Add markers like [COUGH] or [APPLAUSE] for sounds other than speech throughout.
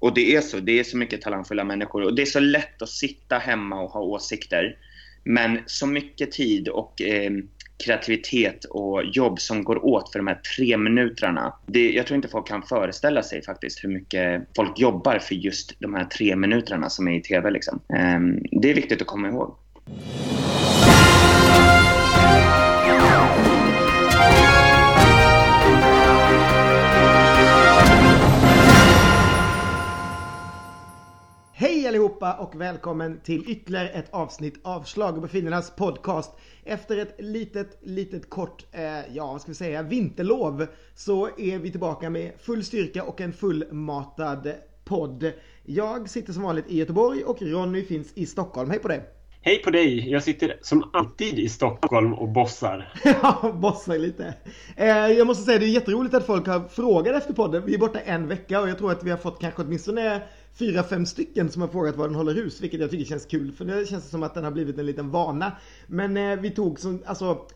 Och det är så. Det är så mycket talangfulla människor. Och det är så lätt att sitta hemma och ha åsikter. Men så mycket tid och eh, kreativitet och jobb som går åt för de här tre minuterna. Det, jag tror inte folk kan föreställa sig faktiskt hur mycket folk jobbar för just de här tre minuterna som är i TV. Liksom. Eh, det är viktigt att komma ihåg. Allihopa och välkommen till ytterligare ett avsnitt av Schlagerbefinnernas podcast. Efter ett litet, litet kort, eh, ja vad ska vi säga, vinterlov så är vi tillbaka med full styrka och en fullmatad podd. Jag sitter som vanligt i Göteborg och Ronny finns i Stockholm. Hej på dig! Hej på dig! Jag sitter som alltid i Stockholm och bossar. [LAUGHS] Ja, bossar lite. Eh, jag måste säga det är jätteroligt att folk har frågat efter podden. Vi är borta en vecka och jag tror att vi har fått kanske åtminstone fyra, fem stycken som har frågat var den håller hus, vilket jag tycker känns kul. För det känns som att den har blivit en liten vana. Men eh, vi tog som, alltså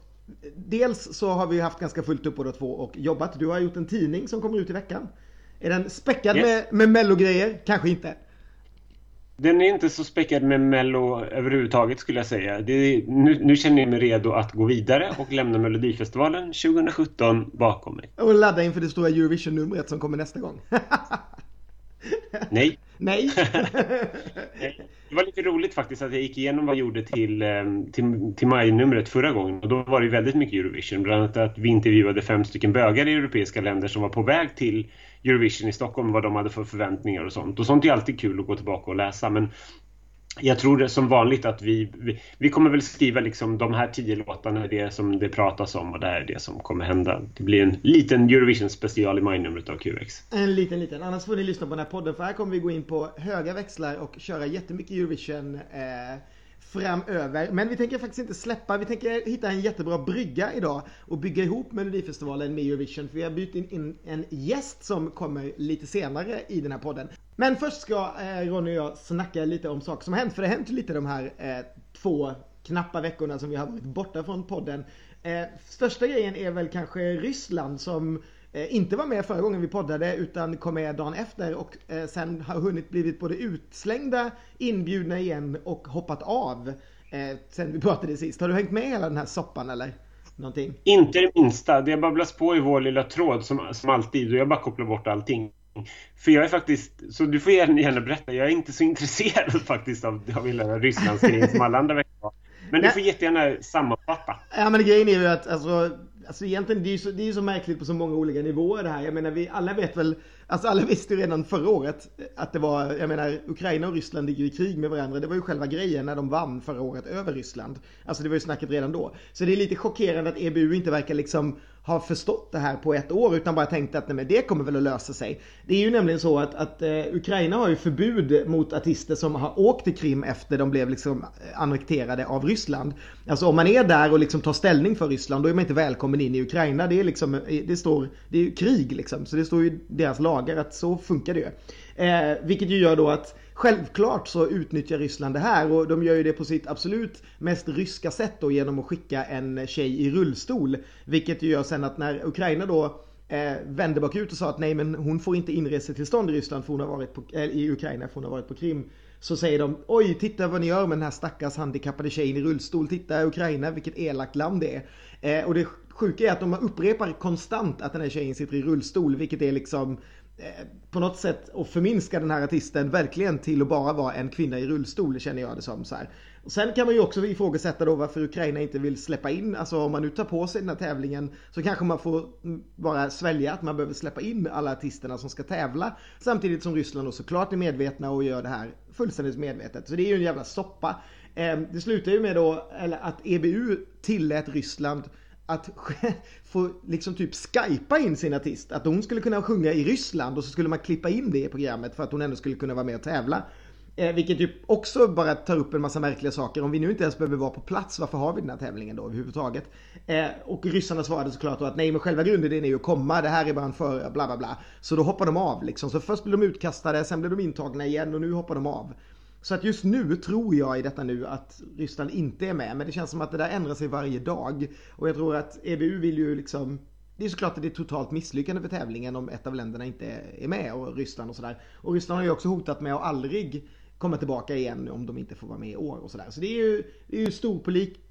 Dels så har vi haft ganska fullt upp båda två och jobbat. Du har gjort en tidning som kommer ut i veckan. Är den späckad yes. med, med mellogrejer? Kanske inte. Den är inte så späckad med Mello överhuvudtaget skulle jag säga. Är, nu, nu, känner jag mig redo att gå vidare och lämna Melodifestivalen 2017 bakom mig. Och ladda inför det stora Eurovision-numret som kommer nästa gång. [LAUGHS] Nej. [LAUGHS] Nej. det var lite roligt faktiskt att jag gick igenom vad jag gjorde till, ehm, till, till majnumret förra gången. Och då var det väldigt mycket Eurovision. Bland annat att vi intervjuade fem stycken bögar i europeiska länder som var på väg till Eurovision i Stockholm. Vad de hade för förväntningar och sånt. Och sånt är alltid kul att gå tillbaka och läsa. Men jag tror det som vanligt att vi, vi, vi, kommer väl skriva liksom de här tio låtarna, det som det pratas om och det här är det som kommer hända. Det blir en liten Eurovision special i majnumret av QX. En liten liten, annars får ni lyssna på den här podden för här kommer vi gå in på höga växlar och köra jättemycket Eurovision eh, framöver. Men vi tänker faktiskt inte släppa, vi tänker hitta en jättebra brygga idag och bygga ihop Melodifestivalen med Eurovision. För vi har bytt in en gäst som kommer lite senare i den här podden. Men först ska eh, Ronny och jag snacka lite om saker som har hänt. För det har hänt lite de här eh, två knappa veckorna som vi har varit borta från podden. Eh, största grejen är väl kanske Ryssland som inte var med förra gången vi poddade utan kom med dagen efter och eh, sen har hunnit blivit både utslängda, inbjudna igen och hoppat av eh, sen vi pratade sist. Har du hängt med hela den här soppan eller? Någonting? Inte det minsta. Det babblas på i vår lilla tråd som, som alltid och jag bara kopplar bort allting. För jag är faktiskt, så du får gärna berätta, jag är inte så [LAUGHS] intresserad faktiskt av, av hela Rysslandsgrejen som alla andra veckor. Men du får jättegärna sammanfatta. Ja men grejen är ju att alltså Alltså egentligen, det är ju så, det är så märkligt på så många olika nivåer det här. Jag menar, vi alla vet väl, alltså alla visste ju redan förra året att det var, jag menar, Ukraina och Ryssland ligger i krig med varandra. Det var ju själva grejen när de vann förra året över Ryssland. Alltså det var ju snacket redan då. Så det är lite chockerande att EBU inte verkar liksom har förstått det här på ett år utan bara tänkt att nej, men det kommer väl att lösa sig. Det är ju nämligen så att, att eh, Ukraina har ju förbud mot artister som har åkt till Krim efter de blev liksom eh, annekterade av Ryssland. Alltså om man är där och liksom tar ställning för Ryssland då är man inte välkommen in i Ukraina. Det är liksom, eh, det står, det är ju krig liksom. Så det står ju i deras lagar att så funkar det ju. Eh, vilket ju gör då att Självklart så utnyttjar Ryssland det här och de gör ju det på sitt absolut mest ryska sätt då genom att skicka en tjej i rullstol. Vilket ju gör sen att när Ukraina då eh, vände bakut och sa att nej men hon får inte inresetillstånd i Ryssland för hon har varit på, äh, i Ukraina för hon har varit på Krim. Så säger de oj titta vad ni gör med den här stackars handikappade tjejen i rullstol. Titta Ukraina vilket elakt land det är. Eh, och det sjuka är att de upprepar konstant att den här tjejen sitter i rullstol vilket är liksom Eh, på något sätt att förminska den här artisten verkligen till att bara vara en kvinna i rullstol känner jag det som. Så här. Och sen kan man ju också ifrågasätta då varför Ukraina inte vill släppa in, alltså om man nu tar på sig den här tävlingen så kanske man får bara svälja att man behöver släppa in alla artisterna som ska tävla. Samtidigt som Ryssland då såklart är medvetna och gör det här fullständigt medvetet. Så det är ju en jävla soppa. Ehm, det slutar ju med då, eller att EBU tillät Ryssland att [LAUGHS] få liksom typ skypa in sin artist. Att hon skulle kunna sjunga i Ryssland och så skulle man klippa in det i programmet för att hon ändå skulle kunna vara med och tävla. Eh, vilket ju också bara tar upp en massa märkliga saker. Om vi nu inte ens behöver vara på plats, varför har vi den här tävlingen då överhuvudtaget? Eh, och ryssarna svarade såklart då att nej men själva grundidén är ju att komma, det här är bara en för bla bla bla. Så då hoppar de av liksom. Så först blir de utkastade, sen blir de intagna igen och nu hoppar de av. Så att just nu tror jag i detta nu att Ryssland inte är med. Men det känns som att det där ändrar sig varje dag. Och jag tror att EBU vill ju liksom det är såklart att det är totalt misslyckande för tävlingen om ett av länderna inte är med och Ryssland och sådär. Och Ryssland har ju också hotat med att aldrig komma tillbaka igen om de inte får vara med i år och sådär. Så det är ju, det är ju stor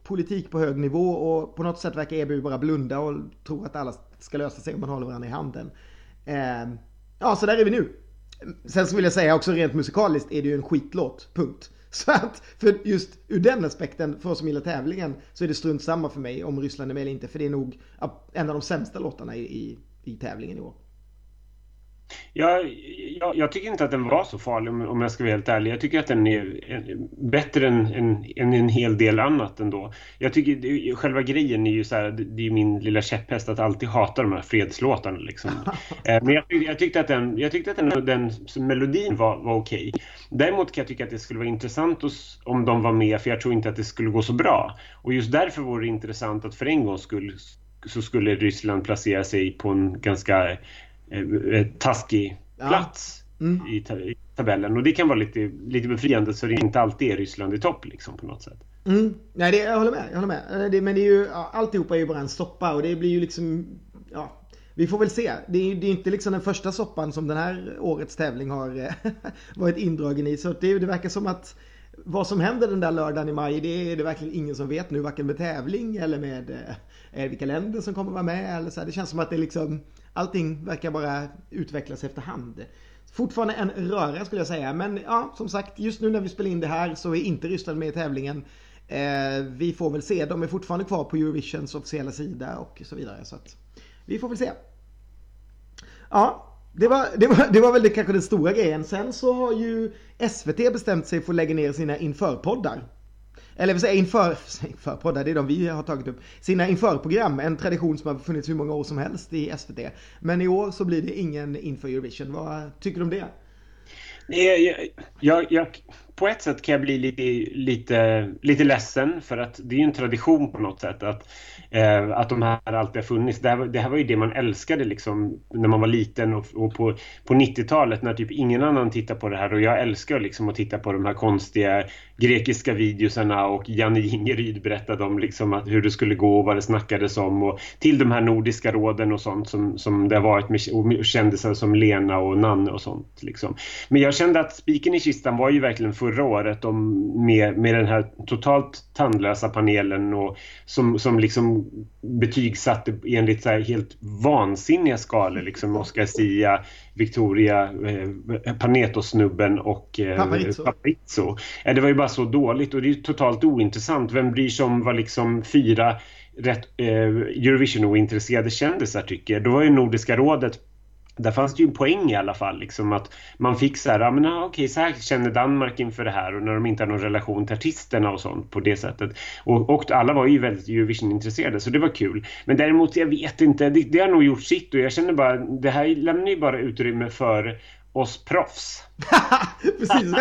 politik på hög nivå och på något sätt verkar EBU bara blunda och tro att alla ska lösa sig om man håller varandra i handen. Eh, ja, så där är vi nu. Sen så vill jag säga också rent musikaliskt är det ju en skitlåt, punkt. [LAUGHS] Så att för just ur den aspekten, för oss som gillar tävlingen, så är det strunt samma för mig om Ryssland är med eller inte. För det är nog en av de sämsta låtarna i, i, i tävlingen i år. Jag, jag, jag, tycker inte att den var så farlig om, jag ska vara helt ärlig. Jag tycker att den är bättre än, än, än en hel del annat ändå. Jag tycker själva grejen är ju så här, det är min lilla käpphäst att alltid hata de här fredslåtarna liksom. [LAUGHS] Eh, men jag, jag, tyckte att den, jag tyckte att den, den melodin var, var okej. Okay. Däremot kan jag tycka att det skulle vara intressant om de var med för jag tror inte att det skulle gå så bra. Och just därför vore det intressant att för en gångs skull så skulle Ryssland placera sig på en ganska Eh, eh, taskig plats ja. mm. i, i, tabellen. Och det kan vara lite, lite befriande så det inte alltid är Ryssland i topp liksom på något sätt. Mm. Nej, det, jag håller med. Jag håller med. Det, men det är ju, alltihopa är ju bara en soppa och det blir ju liksom, ja. Vi får väl se. Det är, det är inte liksom den första soppan som den här årets tävling har eh, [LAUGHS] varit indragen i. Så det, det verkar som att vad som händer den där lördagen i maj, det är det verkligen ingen som vet nu. Varken med tävling eller med eh, vilka länder som kommer vara med. Eller så. Det känns som att det liksom allting verkar bara utvecklas efterhand. Fortfarande en röra skulle jag säga. Men ja, som sagt, just nu när vi spelar in det här så är inte Ryssland med i tävlingen. Eh, vi får väl se. De är fortfarande kvar på Eurovisions officiella sida och så vidare. Så att vi får väl se. Ja, det var, det, var, det var väl det, kanske den stora grejen. Sen så har ju SVT bestämt sig för att lägga ner sina införpoddar. Eller vill säga inför-poddar, [LAUGHS] det är de vi har tagit upp. Sina införprogram, en tradition som har funnits hur många år som helst i SVT. Men i år så blir det ingen inför Eurovision. Vad tycker du om det? Jag, jag, jag, på ett sätt kan jag bli lite, lite, lite ledsen för att det är ju en tradition på något sätt att, eh, att de här alltid har funnits. Det här, det här var ju det man älskade liksom när man var liten och, och på, på 90-talet när typ ingen annan tittar på det här och jag älskar liksom att titta på de här konstiga grekiska videosarna och Janne Jingeryd berättade om liksom att hur det skulle gå och vad det snackades om och till de här nordiska råden och sånt som, som det har varit med och kändisar som Lena och Nanne och sånt liksom. Men jag kände att spiken i kistan var ju verkligen förra året om, med, med den här totalt tandlösa panelen och som, som liksom betygsatte enligt så här helt vansinniga skalor liksom Oscar Sia, Victoria, eh, Panetos-snubben och eh, Paparizzo. Paparizzo. det var ju bara så dåligt och det är totalt ointressant. Vem bryr sig om vad liksom fyra rätt, eh, Eurovision-ointresserade kändisar tycker? Då var ju Nordiska rådet där fanns det ju en poäng i alla fall. Liksom att man fick så här, ja men okej, så här känner Danmark inför det här och när de inte har någon relation till artisterna och sånt på det sättet. Och, och alla var ju väldigt Eurovision-intresserade så det var kul. Men däremot, jag vet inte, det, det har nog gjort sitt och jag känner bara, det här lämnar ju bara utrymme för oss proffs. [LAUGHS] precis.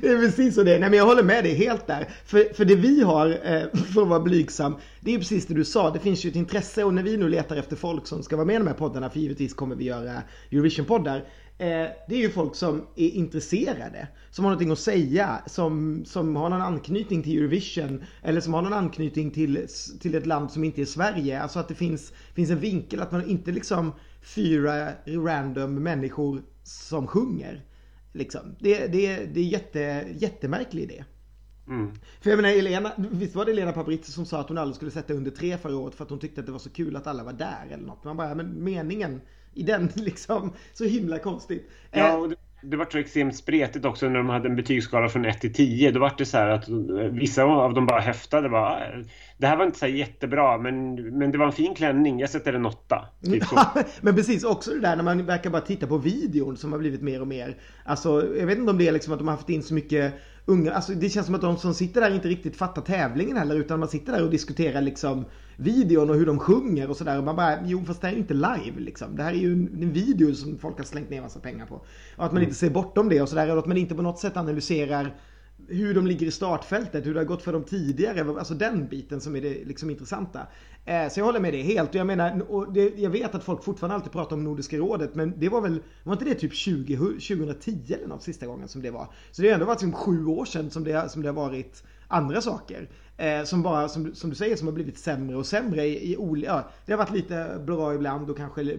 det är precis så det är. Nej men jag håller med dig helt där. För, för det vi har, eh, [LAUGHS] för att vara blygsam, det är precis det du sa. Det finns ju ett intresse och när vi nu letar efter folk som ska vara med i de här poddarna, för givetvis kommer vi göra Eurovision-poddar. Eh, det är ju folk som är intresserade, som har någonting att säga, som, som har någon anknytning till Eurovision eller som har någon anknytning till, till ett land som inte är Sverige. Alltså att det finns, finns en vinkel, att man inte liksom fyra random människor som sjunger. Liksom. Det, det, det är jätte, jättemärklig idé. Mm. För jag menar, Elena, visst var det Elena Paparizou som sa att hon aldrig skulle sätta under tre förra året för att hon tyckte att det var så kul att alla var där eller något. Man bara, men meningen i den [LAUGHS] liksom, så himla konstigt. Ja, och det, det var så extremt spretigt också när de hade en betygsskala från 1 till 10. Då var det så här att eh, vissa av dem bara häftade. Bara, ah, det här var inte så jättebra men, men det var en fin klänning. Jag sätter en 8. Typ [LAUGHS] men precis också det där när man verkar bara titta på videon som har blivit mer och mer. Alltså jag vet inte om det är liksom att de har haft in så mycket unga. Alltså det känns som att de som sitter där inte riktigt fattar tävlingen heller utan man sitter där och diskuterar liksom videon och hur de sjunger och sådär. Och man bara, jo fast det här är ju inte live liksom. Det här är ju en, video som folk har slängt ner massa pengar på. Och att man inte ser bortom det och sådär. Och att man inte på något sätt analyserar hur de ligger i startfältet, hur det har gått för dem tidigare. Alltså den biten som är det liksom intressanta. Eh, så jag håller med dig helt. Och jag menar, och det, jag vet att folk fortfarande alltid pratar om Nordiska rådet. Men det var väl, var inte det typ 20, 2010 eller något sista gången som det var? Så det har ändå varit som sju år sedan som det, som det har varit andra saker. Eh, som bara, som, som, du säger, som har blivit sämre och sämre i, i olika... Ja, det har varit lite bra ibland och kanske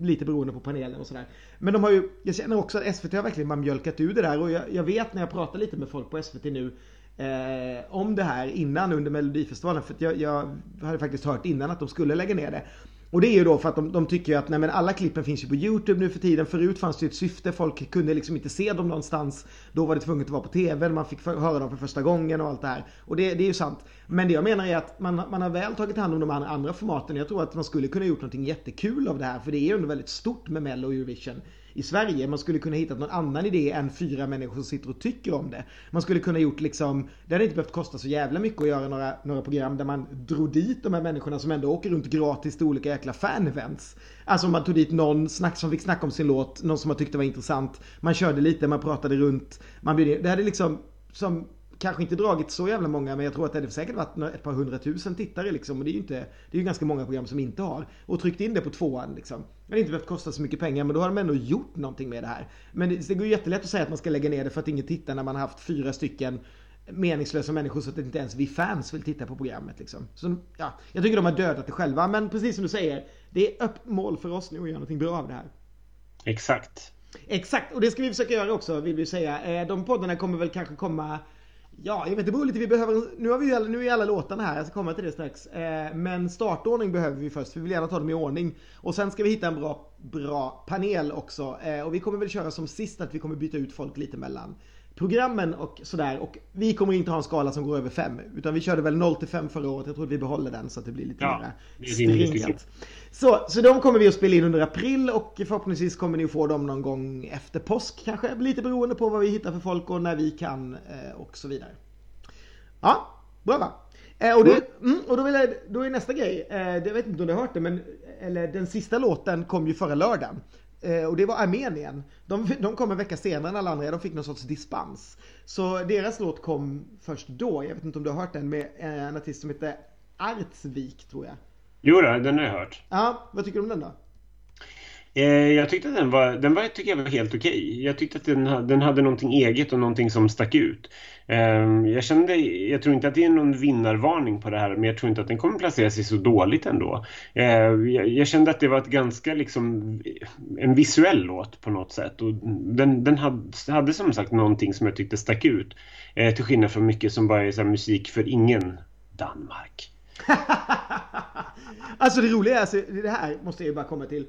lite beroende på panelen och sådär. Men de har ju, jag känner också att SVT har verkligen bara mjölkat ur det där och jag, jag vet när jag pratar lite med folk på SVT nu eh, om det här innan under Melodifestivalen. För jag, jag hade faktiskt hört innan att de skulle lägga ner det. Och det är ju då för att de, de tycker att nej, men alla klippen finns ju på YouTube nu för tiden. Förut fanns det ju ett syfte, folk kunde liksom inte se dem någonstans. Då var det tvunget att vara på TV, man fick höra dem för första gången och allt det här. Och det, det är ju sant. Men det jag menar är att man, man har väl tagit hand om de andra formaten. Jag tror att man skulle kunna gjort någonting jättekul av det här. För det är ju ändå väldigt stort med Mello och Eurovision i Sverige. Man skulle kunna hitta någon annan idé än fyra människor som sitter och tycker om det. Man skulle kunna gjort liksom, det hade inte behövt kosta så jävla mycket att göra några, några program där man drog dit de här människorna som ändå åker runt gratis till olika jäkla fan-events. Alltså man tog dit någon snack, som fick snacka om sin låt, någon som man tyckte var intressant. Man körde lite, man pratade runt. Man bjöd Det hade liksom, som kanske inte dragit så jävla många men jag tror att det hade säkert varit ett par hundratusen tittare liksom. Och det är ju inte, det är ju ganska många program som inte har. Och tryckt in det på tvåan liksom. Det hade inte behövt kosta så mycket pengar men då har de ändå gjort någonting med det här. Men det, det går jättelätt att säga att man ska lägga ner det för att ingen tittar när man har haft fyra stycken meningslösa människor så att inte ens vi fans vill titta på programmet liksom. Så ja, jag tycker de har dödat det själva men precis som du säger, det är öppet mål för oss nu att göra någonting bra av det här. Exakt. Exakt, och det ska vi försöka göra också vill vi säga. Eh, de poddarna kommer väl kanske komma Ja, jag vet det beror lite. Vi behöver, nu, har vi nu är alla låtarna här, jag ska komma till det strax. Eh, men startordning behöver vi först, vi vill gärna ta dem i ordning. Och sen ska vi hitta en bra, bra panel också. Eh, och vi kommer väl köra som sist att vi kommer byta ut folk lite mellan programmen och sådär. Och vi kommer inte ha en skala som går över 5. Utan vi körde väl 0 till 5 förra året. Jag tror att vi behåller den så att det blir lite ja, mer stringat. Så, så de kommer vi att spela in under april och förhoppningsvis kommer ni att få dem någon gång efter påsk kanske. Lite beroende på vad vi hittar för folk och när vi kan eh, och så vidare. Ja, bra va? Eh, och, det, mm, och då, jag, då är nästa grej, eh, jag vet inte om du har hört det men eller, den sista låten kom ju förra lördagen. Eh, och det var Armenien. De, de kom en vecka senare än alla andra, de fick någon sorts dispens. Så deras låt kom först då, jag vet inte om du har hört den, med en artist som heter Artsvik tror jag. Jo, den har jag hört. Ja, vad tycker du om den då? Eh, jag tyckte att den var, den var, tycker jag var helt okej. Okay. Jag tyckte att den, den hade någonting eget och någonting som stack ut. Ehm, jag kände, jag tror inte att det är någon vinnarvarning på det här, men jag tror inte att den kommer placera sig så dåligt ändå. Ehm, jag kände att det var ett ganska liksom, en visuell låt på något sätt. Och den, den hade, hade som sagt någonting som jag tyckte stack ut. Eh, till skillnad från mycket som bara är så musik för ingen Danmark. [LAUGHS] alltså det roliga är, alltså, det här måste jag ju bara komma till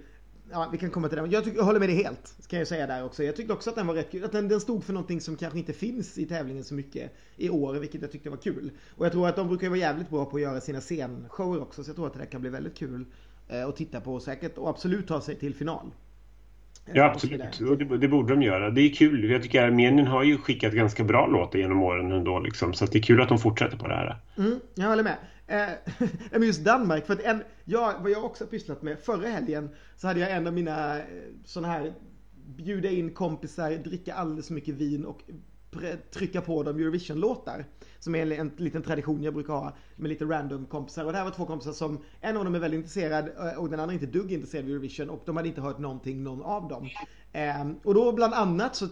ja, vi kan komma till det. Jag, tycker, jag håller med dig helt. Kan jag säga där också. Jag tyckte också att den var rätt kul. Att den, den stod för någonting som kanske inte finns i tävlingen så mycket i år, vilket jag tyckte var kul. Och jag tror att de brukar vara jävligt bra på att göra sina scenshower också, så jag tror att det där kan bli väldigt kul eh, att titta på säkert och absolut ta sig till final. Eh, ja, absolut. Och det, det, borde de göra. Det är kul. Jag tycker Armenien har ju skickat ganska bra låtar genom åren ändå. Liksom, så det är kul att de fortsätter på det här. Mm, jag håller med. Eh, [LAUGHS] men just Danmark, för att en, jag, vad jag också pysslat med förra helgen så hade jag en av mina eh, sådana här bjuda in kompisar, dricka alldeles för mycket vin och trycka på dem Eurovision-låtar. Som är en, en, liten tradition jag brukar ha med lite random kompisar. Och det här var två kompisar som, en av dem är väldigt intresserad eh, och den andra inte dugg intresserad av Eurovision och de hade inte hört någonting, någon av dem. Eh, och då bland annat så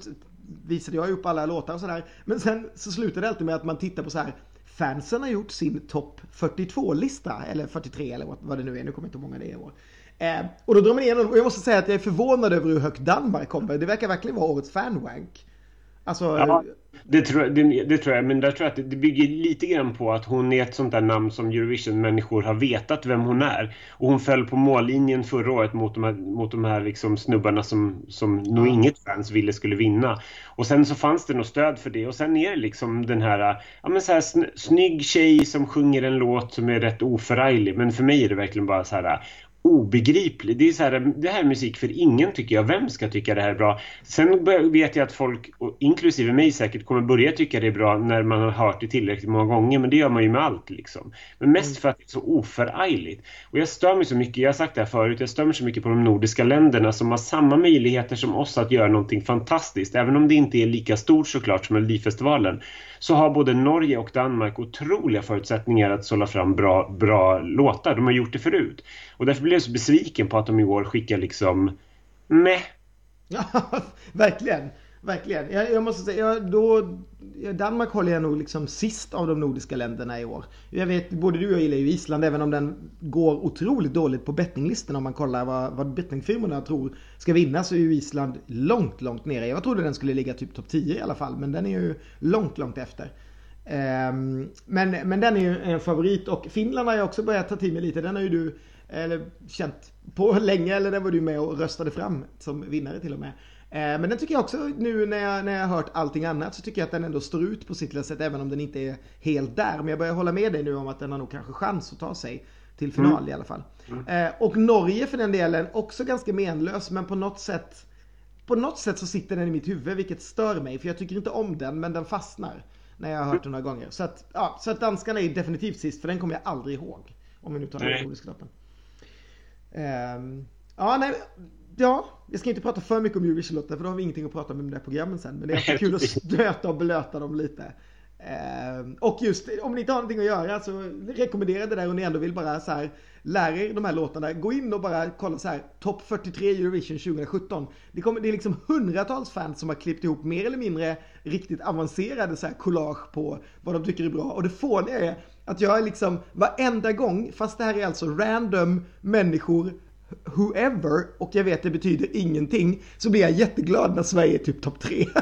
visade jag upp alla låtar och sådär. Men sen så slutade det alltid med att man tittar på så här fansen har gjort sin topp 42-lista, eller 43 eller vad det nu är, nu kommer jag inte ihåg hur många det är i år. Eh, och då drar man igenom, och jag måste säga att jag är förvånad över hur högt Danmark kommer. Det verkar verkligen vara årets fanwank. Alltså, ja, det tror, jag, det, det, tror jag, men där tror jag att det bygger lite grann på att hon är ett sånt där namn som Eurovision-människor har vetat vem hon är. Och hon föll på mållinjen förra året mot de här, mot de här liksom snubbarna som, som nog inget fans ville skulle vinna. Och sen så fanns det något stöd för det och sen är det liksom den här, ja men så här snygg tjej som sjunger en låt som är rätt oförarglig. Men för mig är det verkligen bara så här obegriplig. Det, är så här, det här är musik för ingen tycker jag. Vem ska tycka det här är bra? Sen vet jag att folk, inklusive mig säkert, kommer börja tycka det är bra när man har hört det tillräckligt många gånger. Men det gör man ju med allt liksom. Men mest mm. för att det är så oförargligt. Och jag stör mig så mycket, jag har sagt det här förut, jag stör mig så mycket på de nordiska länderna som har samma möjligheter som oss att göra någonting fantastiskt. Även om det inte är lika stort såklart som Melodifestivalen så har både Norge och Danmark otroliga förutsättningar att sålla fram bra, bra låtar. De har gjort det förut. Och därför blev så besviken på att de i år skickar liksom meh. Ja, [LAUGHS] verkligen. Verkligen. Jag, jag måste säga, jag, då, Danmark håller jag nog liksom sist av de nordiska länderna i år. Jag vet, både du och jag gillar ju Island även om den går otroligt dåligt på bettinglistan om man kollar vad, vad bettingfirmorna tror ska vinna så är ju Island långt, långt nere. Jag trodde den skulle ligga typ topp 10 i alla fall men den är ju långt, långt efter. Um, men, men den är ju en favorit och Finland har jag också börjat ta till mig lite. Den har ju du eller, känt på länge eller den var du med och röstade fram som vinnare till och med. Eh, men den tycker jag också nu när jag, när jag har hört allting annat så tycker jag att den ändå står ut på sitt lilla sätt även om den inte är helt där. Men jag börjar hålla med dig nu om att den har nog kanske chans att ta sig till final mm. i alla fall. Mm. Eh, och Norge för den delen också ganska menlös men på något sätt på något sätt så sitter den i mitt huvud vilket stör mig för jag tycker inte om den men den fastnar. När jag har hört den några gånger. Så att, ja, så att danskarna är definitivt sist för den kommer jag aldrig ihåg. Om vi nu tar den nordiska loppen. Um, ja, nej, ja, jag ska inte prata för mycket om Eurovision-låtar för då har vi ingenting att prata om i de där programmen sen. Men det är kul att stöta och blöta dem lite. Eh, och just om ni inte har någonting att göra så rekommenderar det där och ni ändå vill bara så här lära er de här låtarna. Gå in och bara kolla så här topp 43 Eurovision 2017. Det, kommer, det är liksom hundratals fans som har klippt ihop mer eller mindre riktigt avancerade så här collage på vad de tycker är bra. Och det fåniga är att jag är liksom varenda gång, fast det här är alltså random människor whoever och jag vet det betyder ingenting så blir jag jätteglad när Sverige är typ topp tre. [LAUGHS]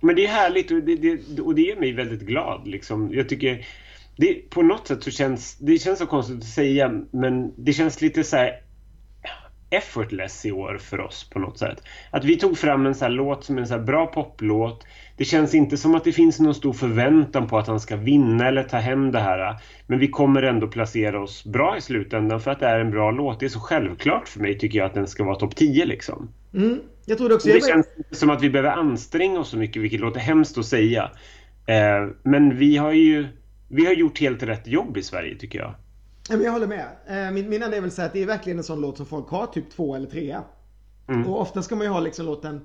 Men det är härligt och det, det, och det gör mig väldigt glad. Liksom. Jag tycker det, på något sätt så känns det känns så konstigt att säga men det känns lite så här effortless i år för oss på något sätt. Att vi tog fram en sån här låt som en så bra poplåt. Det känns inte som att det finns någon stor förväntan på att han ska vinna eller ta hem det här. Men vi kommer ändå placera oss bra i slutändan för att det är en bra låt. Det är så självklart för mig tycker jag att den ska vara topp 10 liksom. Mm, jag tror det också. Och det känns inte som att vi behöver anstränga oss så mycket vilket låter hemskt att säga. Eh, men vi har ju vi har gjort helt rätt jobb i Sverige tycker jag. Jag håller med. Eh, min, min enda är väl så att det är verkligen en sån låt som folk har typ två eller trea. Mm. Och ofta ska man ju ha liksom låten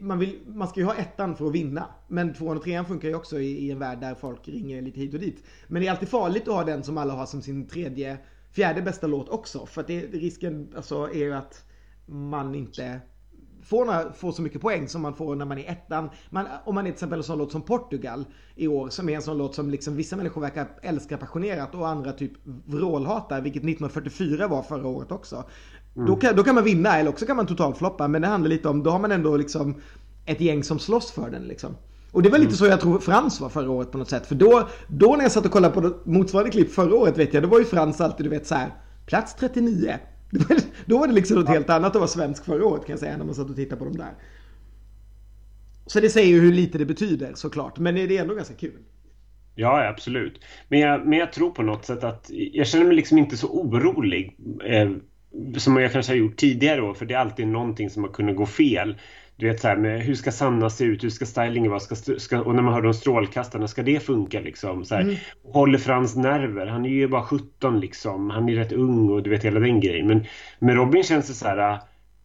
man, vill, man ska ju ha ettan för att vinna. Men tvåan och trean funkar ju också i, i, en värld där folk ringer lite hit och dit. Men det är alltid farligt att ha den som alla har som sin tredje, fjärde bästa låt också. För att det, risken alltså, är ju att man inte får, får så mycket poäng som man får när man är ettan. Man, om man är till exempel en sån låt som Portugal i år som är en sån låt som liksom vissa människor verkar älska passionerat och andra typ vrålhatar, vilket 1944 var förra året också. Mm. Då, kan, då kan man vinna eller också kan man totalfloppa men det handlar lite om, då har man ändå liksom ett gäng som slåss för den liksom. Och det var lite mm. så jag tror Frans var förra året på något sätt. För då, då när jag satt och kollade på motsvarande klipp förra året vet jag, då var ju Frans alltid du vet så här, plats 39. [LAUGHS] Då var det liksom något helt annat att vara svensk förra året kan jag säga när man satt och tittade på dem där. Så det säger ju hur lite det betyder såklart, men det är ändå ganska kul. Ja, absolut. Men jag, men jag tror på något sätt att jag känner mig liksom inte så orolig eh, som jag kanske har gjort tidigare år, för det är alltid någonting som har kunnat gå fel du vet så här med hur ska Sanna se ut, hur ska stylingen vara, ska, ska, och när man hör de strålkastarna, ska det funka liksom? Så här, mm. Håller Frans nerver? Han är ju bara 17 liksom, han är rätt ung och du vet hela den grejen. Men med Robin känns det så här,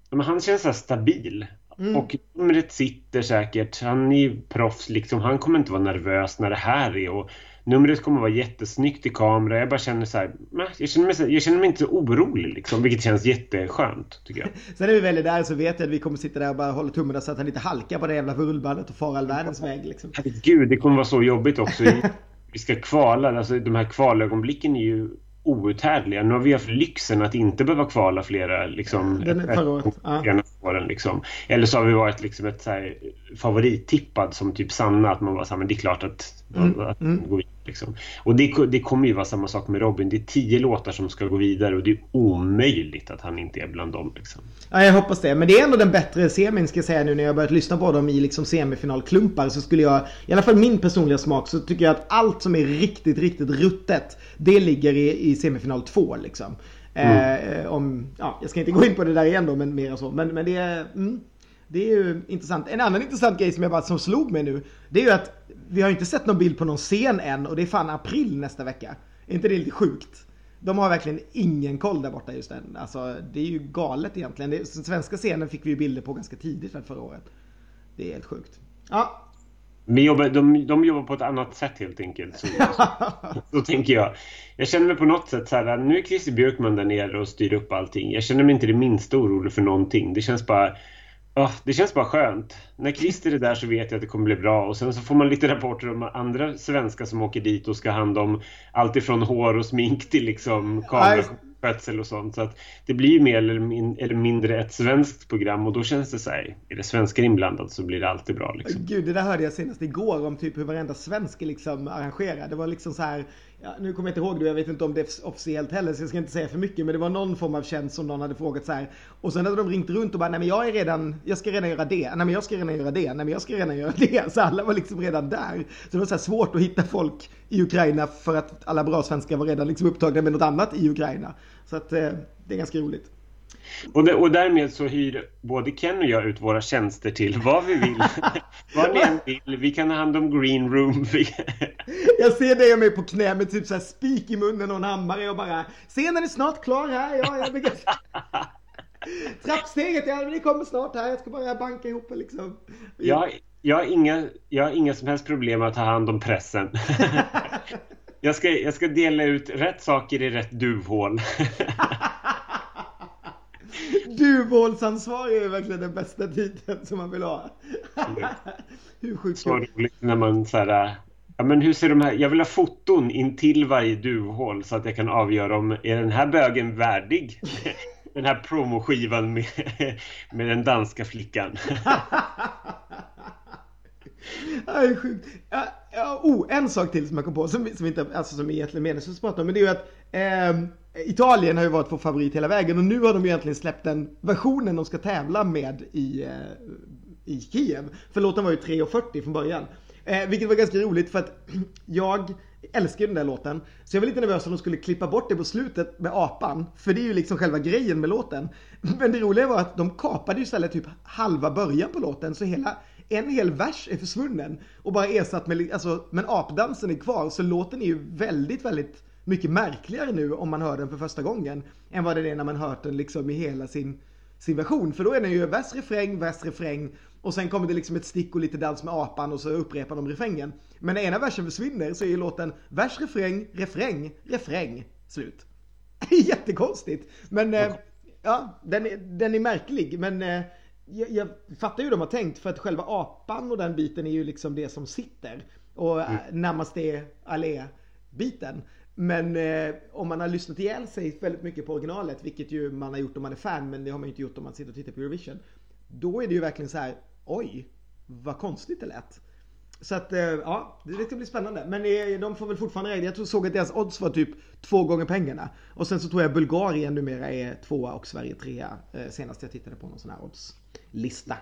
men han känns så här stabil. Mm. Och numret sitter säkert, han är ju proffs liksom, han kommer inte vara nervös när det här är. Och Numret kommer att vara jättesnyggt i kamera. Jag bara känner så här, jag känner mig, jag känner mig inte så orolig liksom, vilket känns jätteskönt tycker jag. [LAUGHS] Sen när vi väl är där så vet jag att vi kommer sitta där och bara hålla tummarna så att han inte halkar på det jävla rullbandet och far all världens väg liksom. Herregud, det kommer vara så jobbigt också. vi ska kvala, alltså de här kvalögonblicken är ju outhärdliga. Nu har vi haft lyxen att inte behöva kvala flera liksom, Den året. Ja. Åren, liksom. Eller så har vi varit liksom ett så här, favorittippad som typ Sanna, att man var så här, men det är klart att, mm. att mm. gå vidare. Liksom. Och det, det kommer ju vara samma sak med Robin. Det är tio låtar som ska gå vidare och det är omöjligt att han inte är bland dem. Liksom. Ja, jag hoppas det. Men det är ändå den bättre semin ska jag säga nu när jag börjat lyssna på dem i liksom semifinalklumpar. Så skulle jag, i alla fall min personliga smak, så tycker jag att allt som är riktigt, riktigt ruttet, det ligger i, i semifinal 2 liksom. Mm. Eh, om, ja, jag ska inte gå in på det där igen då, men mer så. Men, men det är... Mm, det är ju intressant. En annan intressant grej som jag bara som slog mig nu. Det är ju att vi har inte sett någon bild på någon scen än och det är fan april nästa vecka. Är inte det lite sjukt? De har verkligen ingen koll där borta just än. Alltså det är ju galet egentligen. Den svenska scenen fick vi ju bilder på ganska tidigt förra året. Det är helt sjukt. Ja. Vi jobbar, de, de jobbar på ett annat sätt helt enkelt. Så, så, [LAUGHS] så tänker jag. Jag känner mig på något sätt så här, nu är Christer Björkman där nere och styr upp allting. Jag känner mig inte det minsta orolig för någonting. Det känns bara Oh, det känns bara skönt. När Christer är där så vet jag att det kommer bli bra och sen så får man lite rapporter om andra svenskar som åker dit och ska ha hand om allt ifrån hår och smink till liksom kameraskötsel och sånt. Så att det blir mer eller, min eller, mindre ett svenskt program och då känns det så här, är det svenskar inblandade så blir det alltid bra. Liksom. Gud, det där hörde jag senast igår om typ hur varenda svensk liksom arrangerad. Det var liksom så här Ja, nu kommer jag inte ihåg det, jag vet inte om det är officiellt heller så jag ska inte säga för mycket men det var någon form av tjänst som någon hade frågat så här. Och sen hade de ringt runt och bara nej men jag är redan, jag ska redan göra det, nej men jag ska redan göra det, nej men jag ska redan göra det. [LAUGHS] Så alla var liksom redan där. Så det var så här svårt att hitta folk i Ukraina för att alla bra svenskar var redan liksom upptagna med något annat i Ukraina. Så att eh, det är ganska roligt. Och, det, och därmed så hyr både Ken och jag ut våra tjänster till vad vi vill. [LAUGHS] vad ni än vill. Vi kan ha hand om green room. [LAUGHS] jag ser dig och mig på knä med typ så spik i munnen och en hammare och bara Scenen är snart klar här. Ja, jag bygger... [LAUGHS] Trappsteget, ja det kommer snart här. Jag ska bara banka ihop det liksom. Jag, jag, har inga, jag har inga som helst problem att ta hand om pressen. jag, ska, jag ska dela ut rätt saker i rätt duvhål. Duvhålsansvar är verkligen den bästa titeln som man vill ha. [LAUGHS] hur sjukt Så roligt när man så här, ja men hur ser de här, jag vill ha foton in till varje duvhål så att jag kan avgöra om är den här bögen värdig [LAUGHS] den här promoskivan med, [LAUGHS] med den danska flickan. Det sjukt. Ja, oh, en sak till som jag kom på som, som inte alltså som är egentligen meningslöst att prata om. Men det är ju att eh, Italien har ju varit vår favorit hela vägen och nu har de ju egentligen släppt den versionen de ska tävla med i, eh, i Kiev. För låten var ju 3.40 från början. Eh, vilket var ganska roligt för att [CLEARS THROAT] jag älskar ju den där låten. Så jag var lite nervös om de skulle klippa bort det på slutet med apan. För det är ju liksom själva grejen med låten. Men det roliga var att de kapade ju istället typ halva början på låten. Så hela, en hel vers är försvunnen. Och bara ersatt med, alltså, men apdansen är kvar. Så låten är ju väldigt, väldigt mycket märkligare nu om man hör den för första gången än vad det är när man hört den liksom i hela sin, sin version. För då är den ju vers, refräng, vers, refräng och sen kommer det liksom ett stick och lite dans med apan och så upprepar de refrängen. Men när ena versen försvinner så är ju låten vers, refräng, refräng, refräng, slut. [LAUGHS] Jättekonstigt. Men äh, ja, den är, den är märklig. Men äh, jag, jag fattar ju hur de har tänkt för att själva apan och den biten är ju liksom det som sitter. Och mm. närmast är allé-biten. Men eh, om man har lyssnat ihjäl sig väldigt mycket på originalet, vilket ju man har gjort om man är fan, men det har man ju inte gjort om man sitter och tittar på Eurovision. Då är det ju verkligen så här, oj, vad konstigt det lät. Så att, eh, ja, det ska bli spännande. Men eh, de får väl fortfarande räkna. Jag såg att deras odds var typ två gånger pengarna. Och sen så tror jag Bulgarien numera är tvåa och Sverige trea. Eh, senast jag tittade på någon sån här oddslista.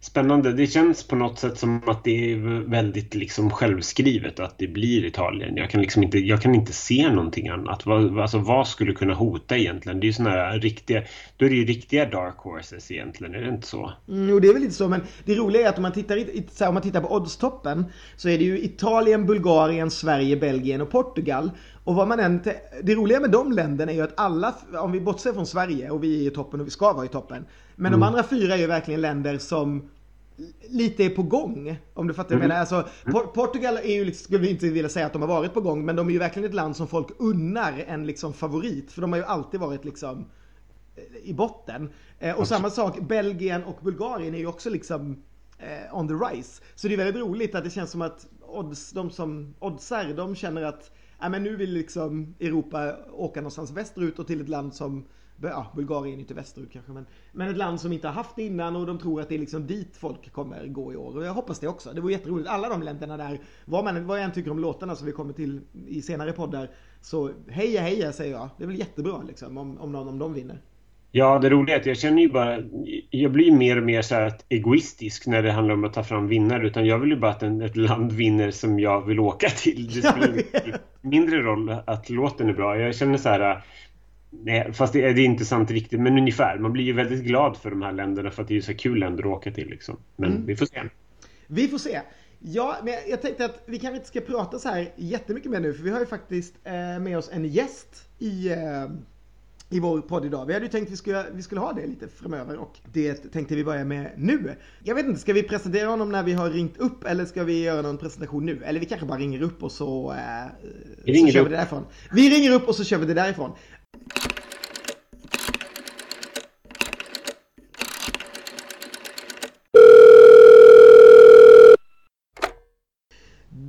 Spännande. Det känns på något sätt som att det är väldigt liksom självskrivet att det blir Italien. Jag kan liksom inte, jag kan inte se någonting annat. Vad, alltså, vad skulle kunna hota egentligen? Det är ju såna här riktiga, då är det ju riktiga dark horses egentligen, är det inte så? Mm, jo, det är väl lite så, men det roliga är att om man tittar, här, om man tittar på oddstoppen så är det ju Italien, Bulgarien, Sverige, Belgien och Portugal. Och vad man än, det roliga med de länderna är ju att alla, om vi bortser från Sverige och vi är i toppen och vi ska vara i toppen. Men mm. de andra fyra är ju verkligen länder som lite är på gång. Om du fattar vad jag menar. Alltså, Portugal är ju, liksom, skulle vi inte vilja säga att de har varit på gång, men de är ju verkligen ett land som folk unnar en liksom favorit. För de har ju alltid varit liksom i botten. Eh, och samma sak, Belgien och Bulgarien är ju också liksom eh, on the rise. Så det är väldigt roligt att det känns som att odds, de som oddsar, de känner att ja, men nu vill liksom Europa åka någonstans västerut och till ett land som ja, Bulgarien är inte västerut kanske, men, men ett land som inte har haft det innan och de tror att det är liksom dit folk kommer gå i år. Och jag hoppas det också. Det vore jätteroligt. Alla de länderna där, vad, man, vad jag än tycker om låtarna som vi kommer till i senare poddar, så heja heja säger jag. Det är väl jättebra liksom om, om någon om de vinner. Ja, det roliga är att jag känner ju bara... Jag blir mer och mer så här egoistisk när det handlar om att ta fram vinnare. Utan jag vill ju bara att en, ett land vinner som jag vill åka till. Det spelar [LAUGHS] mindre roll att låten är bra. Jag känner så här... Nej, fast det är, det är inte sant riktigt, men ungefär. Man blir ju väldigt glad för de här länderna för att det är så kul länder att åka till. Liksom. Men mm. vi får se. Vi får se. Ja, men jag tänkte att vi kanske inte ska prata så här jättemycket mer nu, för vi har ju faktiskt eh, med oss en gäst i eh, i vår podd idag. Vi hade ju tänkt att vi skulle, vi skulle ha det lite framöver och det tänkte vi börja med nu. Jag vet inte, ska vi presentera honom när vi har ringt upp eller ska vi göra någon presentation nu? Eller vi kanske bara ringer upp och så, äh, vi så kör upp. vi det därifrån. Vi ringer upp och så kör vi det därifrån.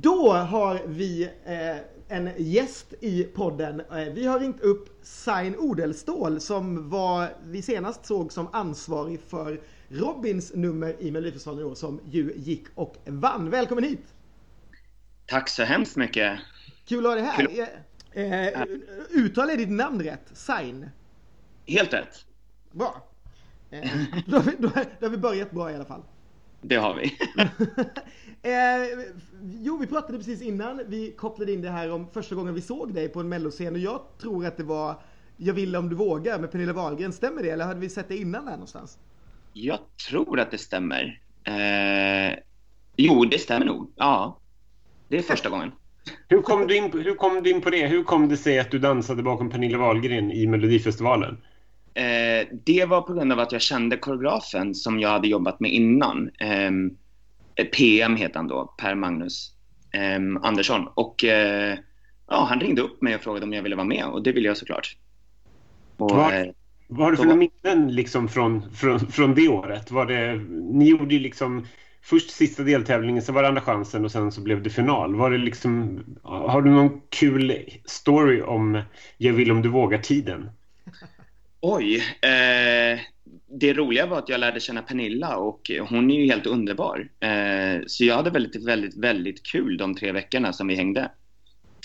Då har vi eh, en gäst i podden. Eh, vi har ringt upp Sain Odelstål som var, vi senast såg som ansvarig för Robins nummer i Melodifestivalen i år som ju gick och vann. Välkommen hit! Tack så hemskt mycket! Kul att ha dig här! Kul. Eh, Eh, eh uttal är ditt namn rätt? Sain? Helt rätt! Bra! Eh, [LAUGHS] då, har vi, då, då har vi börjat bra i alla fall. Det har vi. [LAUGHS] eh, jo, vi pratade precis innan vi kopplade in det här om första gången vi såg dig på en melloscen och jag tror att det var Jag vill om du vågar med Pernilla Wahlgren. Stämmer det eller hade vi sett det innan där någonstans? Jag tror att det stämmer. Eh, jo, det stämmer nog. Ja, det är första gången. Hur kom, du in, hur kom du in på det? Hur kom det sig att du dansade bakom Pernilla Wahlgren i Melodifestivalen? Eh, det var på grund av att jag kände koreografen som jag hade jobbat med innan. Eh, PM heter han då, Per Magnus eh, Andersson. Och eh, ja, han ringde upp mig och frågade om jag ville vara med och det ville jag såklart. Och, vad, eh, vad har du för minnen liksom från, från, från det året? Var det, ni gjorde ju liksom först sista deltävlingen, så var det andra chansen och sen så blev det final. Var det liksom, har du någon kul story om Jag vill om du vågar-tiden? Oj. Eh, det roliga var att jag lärde känna Pernilla och hon är ju helt underbar. Eh, så jag hade väldigt, väldigt, väldigt kul de tre veckorna som vi hängde.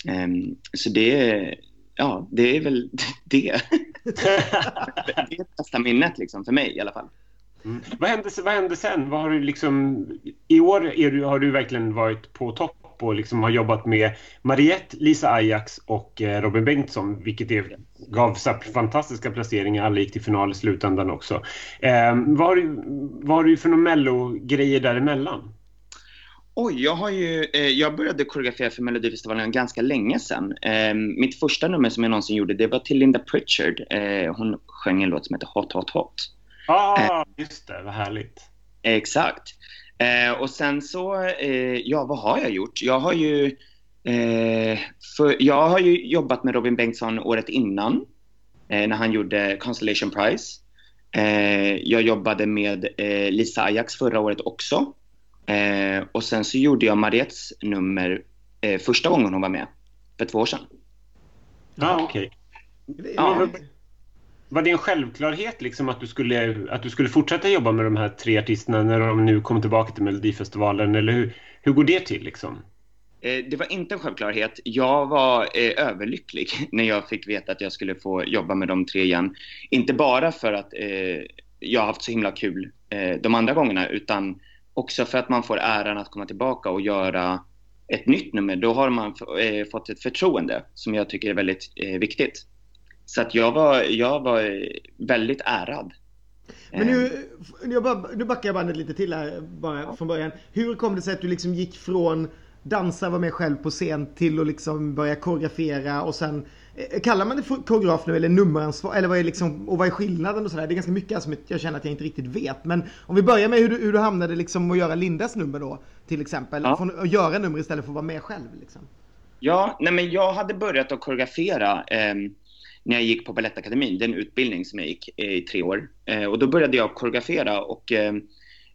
Eh, så det, ja, det är väl [LAUGHS] det. [LAUGHS] det är bästa minnet liksom, för mig i alla fall. Mm. Vad, hände, vad hände sen? Vad har du liksom, I år är du, har du verkligen varit på topp och liksom har jobbat med Mariette, Lisa Ajax och eh, Robin Bengtsson, vilket är, gav fantastiska placeringar. Alla gick till final i slutändan också. Eh, vad, har du, vad har du för några mello-grejer däremellan? Oj, jag har ju, eh, jag började koreografera för Melodifestivalen ganska länge sedan. Eh, mitt första nummer som jag någonsin gjorde, det var till Linda Pritchard. Eh, hon sjöng en låt som heter Hot Hot Hot. Ah, eh, just det, vad härligt. Exakt. Eh, och sen så, eh, ja vad har jag gjort? Jag har ju, eh, för, jag har ju jobbat med Robin Bengtsson året innan eh, när han gjorde Constellation Prize. Eh, jag jobbade med eh, Lisa Ajax förra året också. och sen så gjorde jag Mariettes nummer första gången hon var med, för två år sedan. Ah, okej. Okay. Ja. Var det en självklarhet liksom att du, skulle, att du skulle fortsätta jobba med de här tre artisterna när de nu kom tillbaka till Melodifestivalen? Eller hur, hur går det till? Liksom? Eh, det var inte en självklarhet. Jag var eh, överlycklig [LAUGHS] när jag fick veta att jag skulle få jobba med de tre igen. Inte bara för att eh, jag har haft så himla kul eh, de andra gångerna utan också för att man får äran att komma tillbaka och göra ett nytt nummer. Då har man eh, fått ett förtroende som jag tycker är väldigt eh, viktigt. Så att jag var, jag var väldigt ärad. Men nu, jag bara, nu backar jag bandet lite till här bara från början. Hur kom det sig att du liksom gick från dansa, vara med själv på scen till att liksom börja koreografera och sen eh, Kallar man det för koreograf nu eller nummeransvar eller vad är liksom, och vad är skillnaden och sådär? Det är ganska mycket som jag känner att jag inte riktigt vet. Men om vi börjar med hur du, hur du hamnade liksom att göra Lindas nummer då till exempel. Ja. Från att göra nummer istället för att vara med själv liksom. Ja, nej men jag hade börjat att koreografera eh, när jag gick på Balettakademin, den utbildning som jag gick eh, i tre år. Eh, och då började jag koreografera och eh,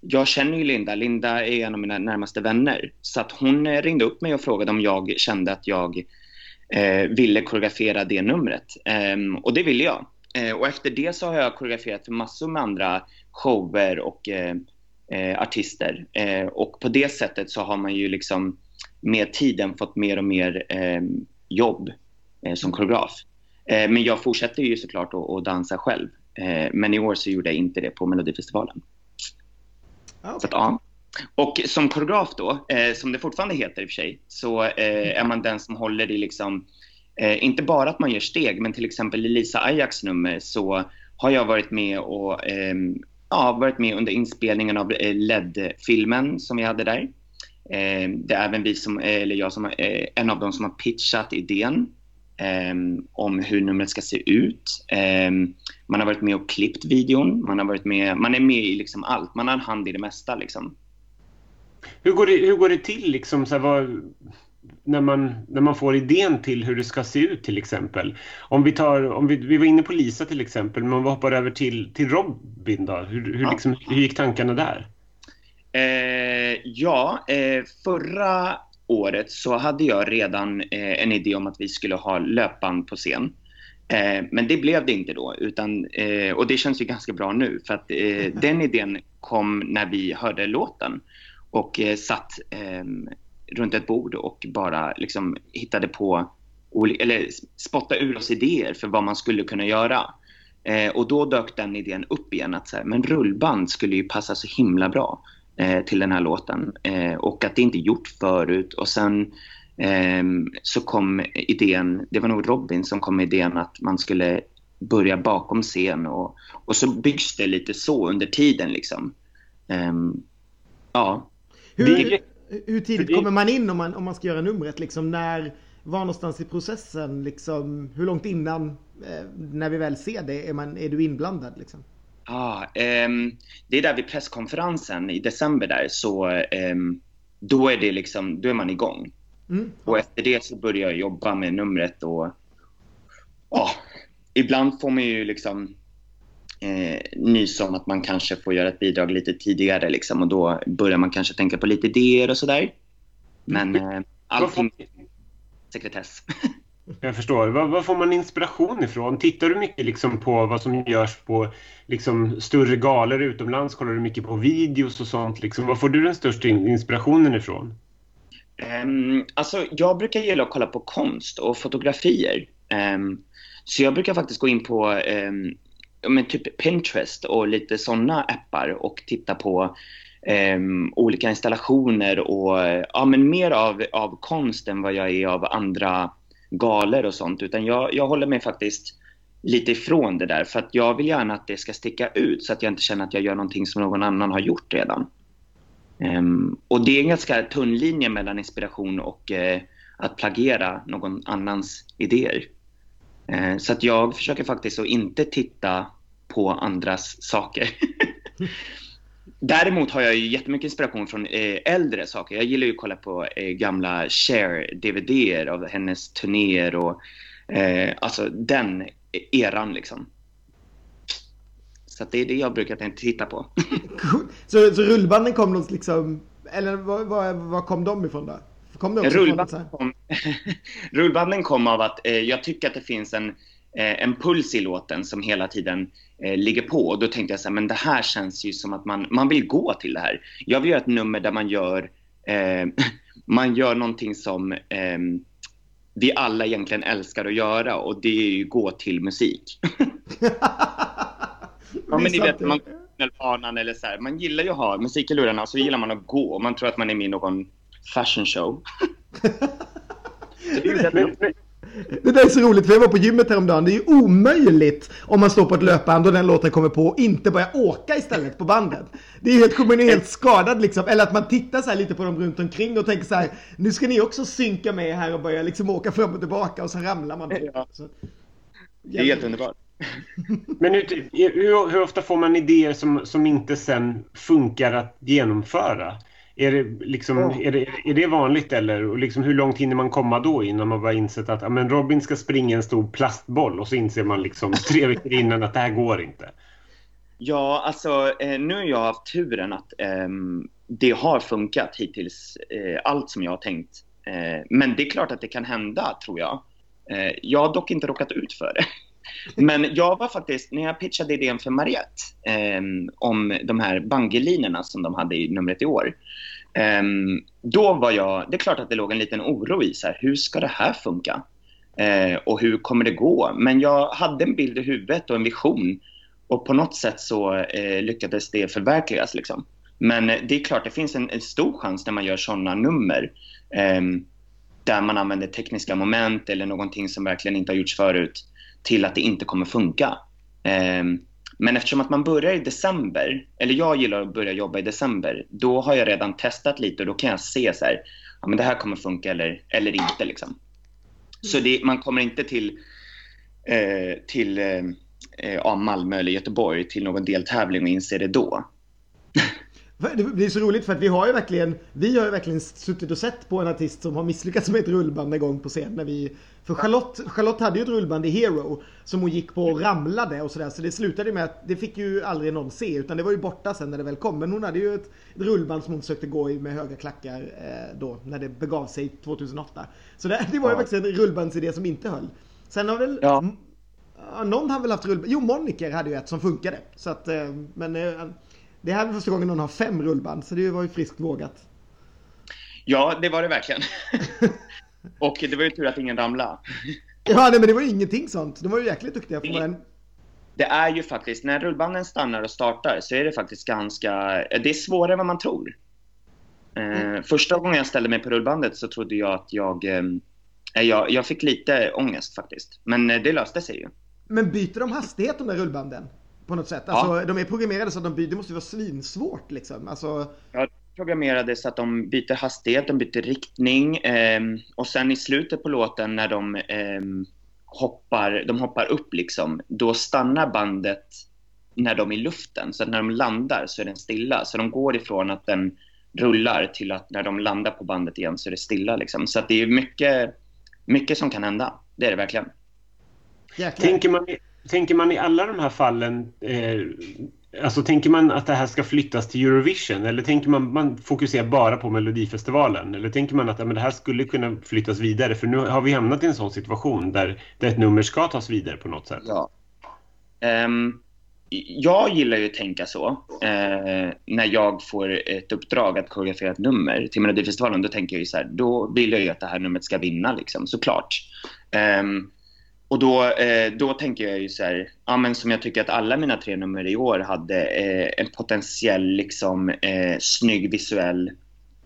jag känner ju Linda. Linda är en av mina närmaste vänner. Så att hon ringde upp mig och frågade om jag kände att jag ville koreografera det numret. Ehm, och det ville jag. och efter det så har jag koreograferat för massor med andra shower och artister. och på det sättet så har man ju liksom med tiden fått mer och mer ehm, jobb som koreograf. Eh, men jag fortsätter ju såklart att dansa själv. Eh, men i år så gjorde jag inte det på Melodifestivalen. Ah, okay. Så att, ja. Och som koreograf då, eh, som det fortfarande heter i och för sig, så är man den som håller i liksom, inte bara att man gör steg, men till exempel i Lisa Ajax nummer så har jag varit med och ja, varit med under inspelningen av LED-filmen som vi hade där. Det är även vi som, eller jag som, en av dem som har pitchat idén om hur numret ska se ut. Um, man har varit med och klippt videon. Man, har varit med, man är med i liksom allt. Man har en hand i det mesta. Liksom. Hur, går det, hur går det till liksom, så här, vad, när, man, när man får idén till hur det ska se ut till exempel? Om vi, tar, om vi, vi var inne på Lisa till exempel, men om vi hoppar över till, till Robin då. Hur, hur, ja. liksom, hur gick tankarna där? Eh, ja, eh, förra året så hade jag redan eh, en idé om att vi skulle ha löpband på scen. Eh, men det blev det inte då. Utan, eh, och det känns ju ganska bra nu. För att eh, [LAUGHS] den idén kom när vi hörde låten. Och eh, satt ehm, runt ett bord och bara liksom hittade på eller spotta ur oss idéer för vad man skulle kunna göra. Eh, och då dök den idén upp igen att så här, men rullband skulle ju passa så himla bra till den här låten. Eh, och att det inte gjort förut. Och sen ehm, så kom idén, det var nog Robin som kom med idén att man skulle börja bakom scen och, och så byggs det lite så under tiden liksom. Ehm, ja. Hur, hur tidigt kommer man in om man, om man ska göra numret liksom? När, var någonstans i processen, liksom, hur långt innan, eh, när vi väl ser det, är, man, är du inblandad? Liksom? Ah, um, det är där vid presskonferensen i december där, så um, då är det liksom, då är man igång. Mm. Och efter det så börjar jag jobba med numret och oh, ibland får man ju liksom eh, nys om att man kanske får göra ett bidrag lite tidigare liksom, och då börjar man kanske tänka på lite idéer och sådär. Men eh, allting sekretess. [LAUGHS] Jag förstår. Var, var, får man inspiration ifrån? Tittar du mycket liksom på vad som görs på liksom större galor utomlands? Kollar du mycket på videos och sånt? Liksom? Var får du den största inspirationen ifrån? Um, alltså, jag brukar gilla att kolla på konst och fotografier. Um, så jag brukar faktiskt gå in på um, men typ Pinterest och lite sådana appar och titta på um, olika installationer och ja, men mer av, av konst än vad jag är av andra galer och sånt. Utan jag, jag håller mig faktiskt lite ifrån det där för att jag vill gärna att det ska sticka ut så att jag inte känner att jag gör någonting som någon annan har gjort redan. Um, och det är en ganska tunn linje mellan inspiration och uh, att plagiera någon annans idéer. Uh, så att jag försöker faktiskt att inte titta på andras saker. [LAUGHS] Däremot har jag ju jättemycket inspiration från eh, äldre saker. Jag gillar ju att kolla på eh, gamla Cher-DVDer av hennes turnéer och eh, alltså den eran liksom. Så det är det jag brukar titta på. [LAUGHS] så, så rullbanden kom något liksom, eller var, var, var kom de ifrån då? Kom de rullbanden, kom, [LAUGHS] rullbanden kom av att eh, jag tycker att det finns en, en puls i låten som hela tiden eh, ligger på. Och då tänkte jag så här, men det här känns ju som att man, man vill gå till det här. Jag vill göra ett nummer där man gör, eh, [LAUGHS] man gör någonting som eh, vi alla egentligen älskar att göra och det är ju gå till musik. [LAUGHS] ja, men ni vet, man banan eller så här, man gillar ju att ha musik i lurarna och så gillar man att gå. Man tror att man är med i någon fashion show. [LAUGHS] Det där är så roligt för jag var på gymmet häromdagen. Det är ju omöjligt om man står på ett löpband och den låten kommer på och inte börja åka istället på bandet. Det är helt, man är helt skadad liksom. Eller att man tittar så lite på dem runt omkring och tänker så här. Nu ska ni också synka med här och börja liksom åka fram och tillbaka och så ramlar man. Ja. Så, det är helt underbart. [LAUGHS] Men hur, hur, hur, ofta får man idéer som, som inte sen funkar att genomföra? Är det, liksom, ja. är, det, är det vanligt eller och liksom, hur långt hinner man komma då innan man bara insett att men Robin ska springa en stor plastboll och så inser man liksom [LAUGHS] tre veckor innan att det här går inte? Ja, alltså eh, nu har jag haft turen att eh, det har funkat hittills, eh, allt som jag har tänkt. Eh, men det är klart att det kan hända, tror jag. Eh, jag har dock inte råkat ut för det. [LAUGHS] Men jag var faktiskt, när jag pitchade idén för Mariette eh, om de här bangelinerna som de hade i numret i år. Um, då var jag, det är klart att det låg en liten oro i så här, hur ska det här funka? Uh, och hur kommer det gå? Men jag hade en bild i huvudet och en vision. Och på något sätt så uh, lyckades det förverkligas. Liksom. Men eh, det är klart, det finns en, en stor chans när man gör sådana nummer um, där man använder tekniska moment eller någonting som verkligen inte har gjorts förut till att det inte kommer funka. Um, men eftersom att man börjar i december, eller jag gillar att börja jobba i december, då har jag redan testat lite och då kan jag se så här, ja men det här kommer funka eller, eller inte liksom. Så det, man kommer inte till, eh, till eh, eh ja, Malmö eller Göteborg till någon deltävling och inser det då. [LAUGHS] Det blir så roligt för att vi har ju verkligen, vi har ju verkligen suttit och sett på en artist som har misslyckats med ett rullband en gång på scen när vi för Charlotte, Charlotte hade ju ett rullband i Hero som hon gick på och ramlade och sådär. Så det slutade med att det fick ju aldrig någon se utan det var ju borta sen när det väl kom. Men hon hade ju ett, ett rullband som hon försökte gå i med höga klackar eh, då när det begav sig 2008. Så det, det var ju ja. faktiskt en rullbandsidé som inte höll. Sen har väl ja. Någon har väl haft rullband. Jo, Moniker hade ju ett som funkade. Så att, eh, men eh, det här är första gången någon har fem rullband så det var ju friskt vågat. Ja, det var det verkligen. [LAUGHS] Och det var ju tur att ingen ramlade. [LAUGHS] Ja, nej, men det var ju ingenting sånt. De var ju jäkligt duktiga. För en... Det är ju faktiskt, när rullbanden stannar och startar så är det faktiskt ganska, det är svårare än vad man tror. Eh, mm. första gången jag ställde mig på rullbandet så trodde jag att jag, eh, jag, jag fick lite ångest faktiskt. Men eh, det löste sig ju. Men byter de hastighet de där rullbanden? På något sätt? Alltså, ja. de är programmerade så att de byter, det måste vara svinsvårt liksom. Alltså... Ja, programmerade så att de byter hastighet, de byter riktning eh, och sen i slutet på låten när de eh, hoppar, de hoppar upp liksom, då stannar bandet när de är i luften. Så att när de landar så är den stilla. Så de går ifrån att den rullar till att när de landar på bandet igen så är det stilla. Liksom. Så att det är mycket, mycket som kan hända. Det är det verkligen. Tänker man, tänker man i alla de här fallen eh, Alltså tänker man att det här ska flyttas till Eurovision eller tänker man man fokuserar bara på Melodifestivalen? Eller tänker man att ja, men det här skulle kunna flyttas vidare? För nu har vi hamnat i en sån situation där, där ett nummer ska tas vidare på något sätt. Ja. Um, jag gillar ju att tänka så. Uh, när jag får ett uppdrag att koreografera ett nummer till Melodifestivalen, då tänker jag ju så här, då vill jag ju att det här numret ska vinna liksom, såklart. Um, och då, eh, då tänker jag ju så här, ja, men som jag tycker att alla mina tre nummer i år hade eh, en potentiell liksom, eh, snygg visuell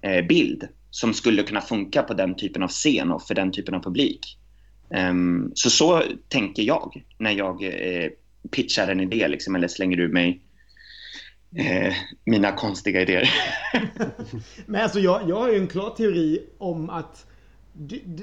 eh, bild som skulle kunna funka på den typen av scen och för den typen av publik. Um, så så tänker jag när jag eh, pitchar en idé liksom, eller slänger ur mig eh, mina konstiga idéer. [LAUGHS] Men alltså jag, jag har ju en klar teori om att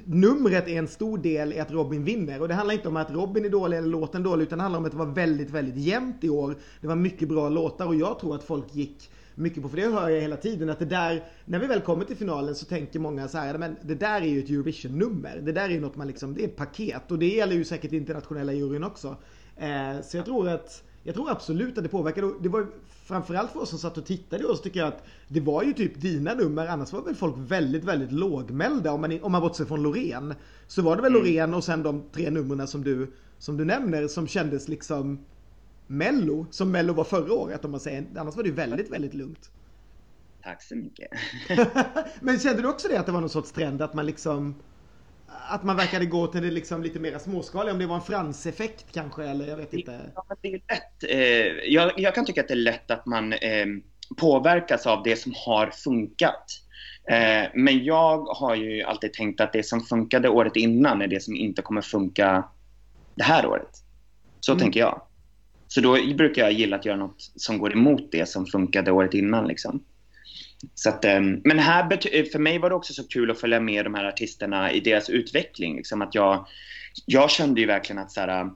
numret är en stor del i att Robin vinner. Och det handlar inte om att Robin är dålig eller låten dålig, utan det handlar om att det var väldigt, väldigt jämnt i år. Det var mycket bra låtar och jag tror att folk gick mycket på, för det hör jag hela tiden, att det där, när vi väl kommer till finalen så tänker många så här, men det där är ju ett Eurovision-nummer. Det där är ju något man liksom, det är ett paket och det gäller ju säkert internationella juryn också. Eh, så jag tror att jag tror absolut att det påverkade. Det var framförallt för oss som satt och tittade och så tycker jag att det var ju typ dina nummer. Annars var väl folk väldigt, väldigt lågmälda om man, om man bortser från Loreen. Så var det väl mm. Loreen och sen de tre numren som du, som du nämner som kändes liksom Mello, som Mello var förra året om man säger. Annars var det ju väldigt, väldigt lugnt. Tack så mycket. [LAUGHS] Men kände du också det att det var någon sorts trend att man liksom att man verkade gå till det liksom lite mer småskaliga, om det var en franseffekt kanske eller jag vet inte. Ja, det är lätt. Eh, jag, jag, kan tycka att det är lätt att man eh, påverkas av det som har funkat. Eh, men jag har ju alltid tänkt att det som funkade året innan är det som inte kommer funka det här året. Så mm. tänker jag. Så då brukar jag gilla att göra något som går emot det som funkade året innan. Liksom. Så att, ehm, men här, för mig var det också så kul att följa med de här artisterna i deras utveckling. Liksom att jag, jag kände ju verkligen att så här,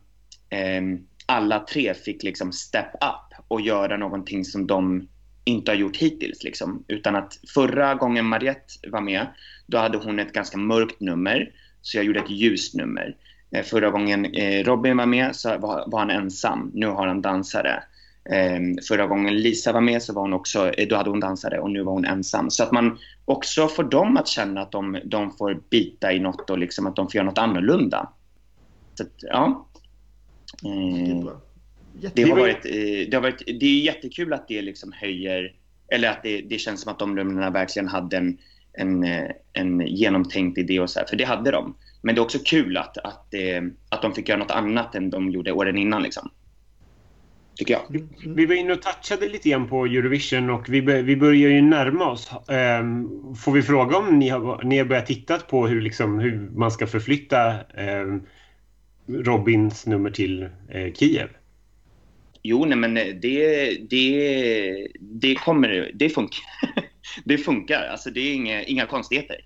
ehm, alla tre fick liksom step up och göra någonting som de inte har gjort hittills. Liksom. Utan att förra gången Mariette var med, då hade hon ett ganska mörkt nummer. Så jag gjorde ett ljust nummer. Eh, förra gången eh, Robin var med så var, var han ensam. Nu har han dansare. Ehm, förra gången Lisa var med så var hon också, eh, då hade hon dansare och nu var hon ensam. Så att man också får dem att känna att de, de får bita i något och liksom att de får göra något annorlunda. Så att, ja. Eh, det, har varit, eh, det har varit, det är jättekul att det liksom höjer, eller att det, det känns som att de numren verkligen hade en, en, en genomtänkt idé och så här, för det hade de. Men det är också kul att, att, att de fick göra något annat än de gjorde åren innan liksom tycker jag. Mm. Vi var inne och touchade lite grann på Eurovision och vi, vi börjar ju närma oss. Um, får vi fråga om ni har, ni har börjat titta på hur, liksom, hur man ska förflytta um, Robins nummer till uh, Kiev? Jo, nej, men det, det, det kommer... Det funkar. [LAUGHS] det funkar. Alltså, det är inga, inga konstigheter,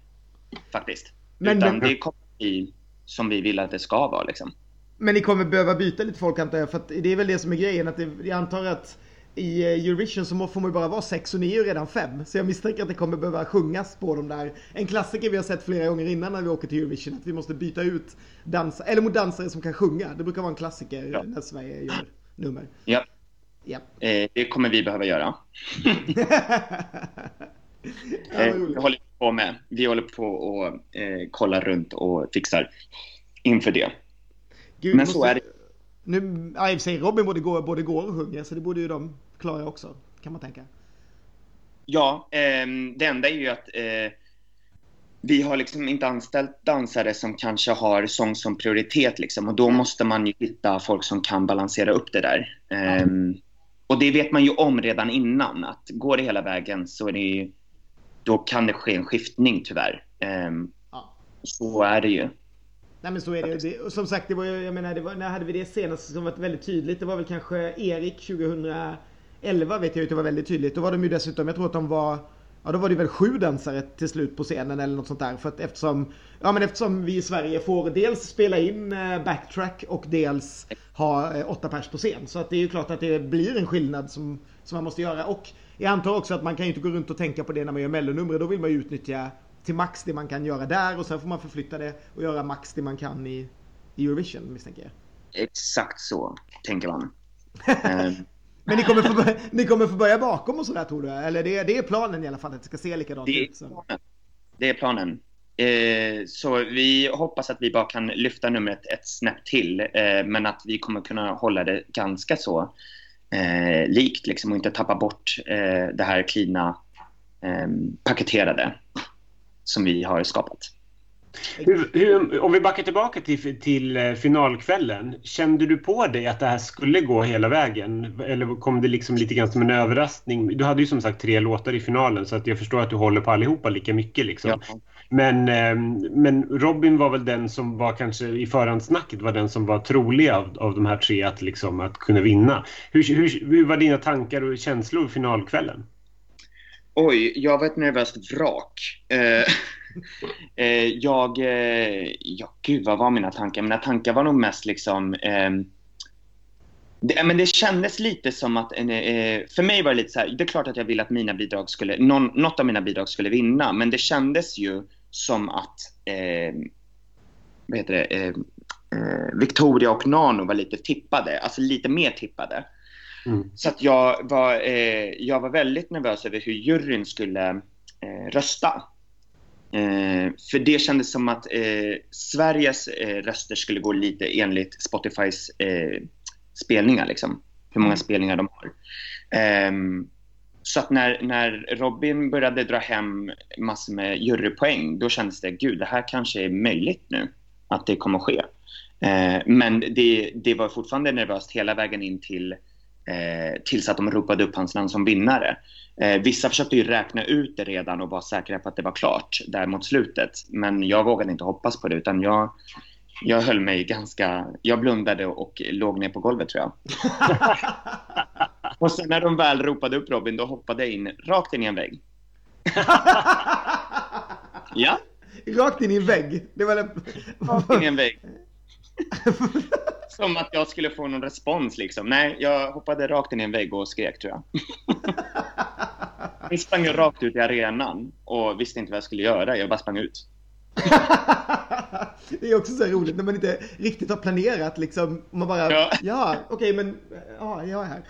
faktiskt. Men, Utan men... det kommer bli som vi vill att det ska vara. Liksom. Men ni kommer behöva byta lite folk antar jag, för det är väl det som är grejen. Att det, jag antar att i eh, Eurovision så får man ju bara vara sex och ni är ju redan fem. Så jag misstänker att det kommer behöva sjungas på de där. En klassiker vi har sett flera gånger innan när vi åker till Eurovision. Att vi måste byta ut dansare, eller mot dansare som kan sjunga. Det brukar vara en klassiker ja. när Sverige gör nummer. Ja. ja. Eh, det kommer vi behöva göra. [LAUGHS] ja, eh, vi håller på med. Vi håller på och eh, kollar runt och fixar inför det. Gud, Men så måste... är det. Nu, ja, i och för sig Robin både går, både går och sjunger så det borde ju de klara också, kan man tänka. Ja, eh, det enda är ju att eh, vi har liksom inte anställt dansare som kanske har sång som prioritet liksom, och då måste man ju hitta folk som kan balansera upp det där. Eh, och det vet man ju om redan innan, att går det hela vägen så är det ju, då kan det ske en skiftning tyvärr. Ja. Så är det ju. Nej men så är det. det som sagt, det var, jag menar, det var, när hade vi det senast som var väldigt tydligt? Det var väl kanske Erik 2011 vet jag att det var väldigt tydligt. Då var de ju dessutom, jag tror att de var Ja då var det väl sju dansare till slut på scenen eller något sånt där. För att eftersom, ja, men eftersom vi i Sverige får dels spela in eh, backtrack och dels ha eh, åtta pers på scen. Så att det är ju klart att det blir en skillnad som, som man måste göra. Och jag antar också att man kan ju inte gå runt och tänka på det när man gör mellonummer. Då vill man ju utnyttja till max det man kan göra där och sen får man förflytta det och göra max det man kan i, i Eurovision misstänker jag. Exakt så tänker man. [LAUGHS] Ehm. Men ni kommer, få börja, ni kommer få börja bakom och sådär tror du? Eller det, det är planen i alla fall att det ska se likadant ut? Som... Det är planen. Eh, så vi hoppas att vi bara kan lyfta numret ett snäpp till. Eh, men att vi kommer kunna hålla det ganska så eh, likt liksom, och inte tappa bort eh, det här klina ehm, paketerade som vi har skapat. Hur, hur, om vi backar tillbaka till, till eh, finalkvällen. Kände du på dig att det här skulle gå hela vägen? Eller kom det liksom lite grann som en överraskning? Du hade ju som sagt tre låtar i finalen så att jag förstår att du håller på allihopa lika mycket. Liksom. Ja. Men, ehm, men Robin var väl den som var kanske i förhandssnacket var den som var trolig av, av de här tre att, liksom, att kunna vinna. Hur, hur, hur var dina tankar och känslor finalkvällen? Oj, jag var ett nervöst vrak. Eh, [LAUGHS] eh, jag, eh, ja gud vad var mina tankar? Mina tankar var nog mest liksom eh, det, men det kändes lite som att, eh, för mig var det lite så här, det är klart att jag vill att mina bidrag skulle, någon, något av mina bidrag skulle vinna, men det kändes ju som att, eh, vad heter det, eh, Victoria och Nano var lite tippade, alltså lite mer tippade. Mm. Så att jag var, eh, jag var väldigt nervös över hur juryn skulle eh, rösta. Eh, för det kändes som att eh, Sveriges eh, röster skulle gå lite enligt Spotifys eh, spelningar, liksom. hur många mm. spelningar de har. Ehm, så att när, när Robin började dra hem massor med jurypoäng, då kändes det, gud, det här kanske är möjligt nu, att det kommer att ske. men det, det var fortfarande nervöst hela vägen in till eh, tills att de ropade upp hans namn som vinnare. Eh, vissa försökte ju räkna ut det redan och vara säkra på att det var klart där mot slutet. Men jag vågade inte hoppas på det utan jag, jag höll mig ganska... Jag blundade och låg ner på golvet tror jag. [LAUGHS] och sen när de väl ropade upp Robin då hoppade jag in rakt in i en vägg. [LAUGHS] ja. Rakt in i en vägg? Det var. Rakt in i en vägg. [LAUGHS] Som att jag skulle få någon respons liksom. Nej, jag hoppade rakt in i en vägg och skrek tror jag. [LAUGHS] jag sprang rakt ut i arenan och visste inte vad jag skulle göra. Jag bara sprang ut. [LAUGHS] det är också så roligt när man inte riktigt har planerat liksom. Man bara, ja, ja okej okay, men, ja, jag är här.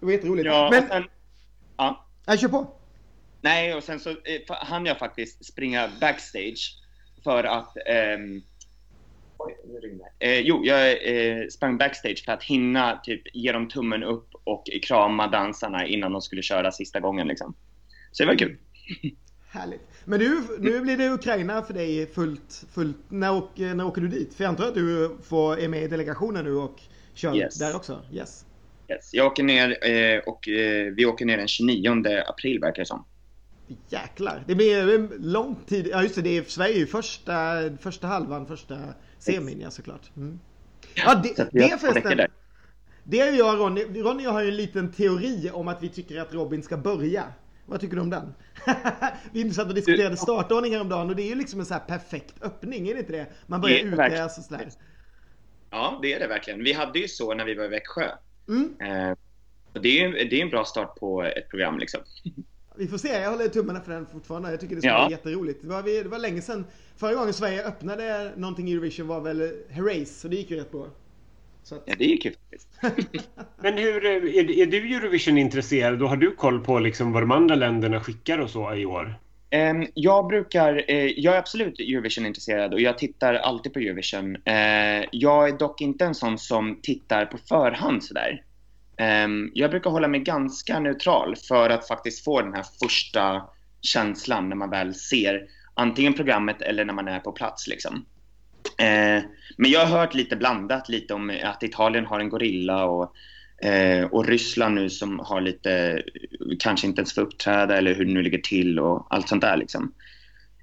det var jätteroligt. Ja, men, sen, ja. Jag kör på. Nej, och sen så eh, hann jag faktiskt springa backstage för att um, Oj, nu ringde eh, Jo, jag eh, sprang backstage för att hinna typ ge dem tummen upp och krama dansarna innan de skulle köra sista gången. Liksom. Så det var kul. [LAUGHS] Härligt. Men du, nu blir det Ukraina för dig fullt. fullt. När, åker, när åker du dit? För jag antar att du får, är med i delegationen nu och kör yes. där också? Yes. yes. Jag åker ner eh, och eh, vi åker ner den 29 april verkar det som. Jäklar, det blir lång tid. Ja just det, det är, Sverige är ju första, första halvan, första semin ja såklart. Mm. Ja, det, det förresten. Det är jag och Ronny. Ronny har ju en liten teori om att vi tycker att Robin ska börja. Vad tycker du om den? [LAUGHS] vi satt och diskuterade startordning häromdagen och det är ju liksom en så här perfekt öppning, är det inte det? Man börjar ute alltså sådär. Ja, det är det verkligen. Vi hade ju så när vi var i Växjö. Mm. Eh, det är ju det är en bra start på ett program liksom. Vi får se, jag håller tummarna för den fortfarande. Jag tycker det ska ja. bli jätteroligt. Det var, det var länge sedan. Förra gången Sverige öppnade någonting i Eurovision var väl Herreys, så det gick ju rätt bra. Att... Ja, det gick ju faktiskt. [LAUGHS] Men hur, är, är du Eurovision-intresserad och har du koll på liksom vad de andra länderna skickar och så i år? Um, jag brukar, uh, jag är absolut Eurovision-intresserad och jag tittar alltid på Eurovision. Uh, jag är dock inte en sån som tittar på förhand sådär. Ehm, jag brukar hålla mig ganska neutral för att faktiskt få den här första känslan när man väl ser antingen programmet eller när man är på plats. Liksom. Ehm, men jag har hört lite blandat, lite om att Italien har en gorilla och, eh, och Ryssland nu som har lite, kanske inte ens får uppträda eller hur det nu ligger till och allt sånt där. Liksom.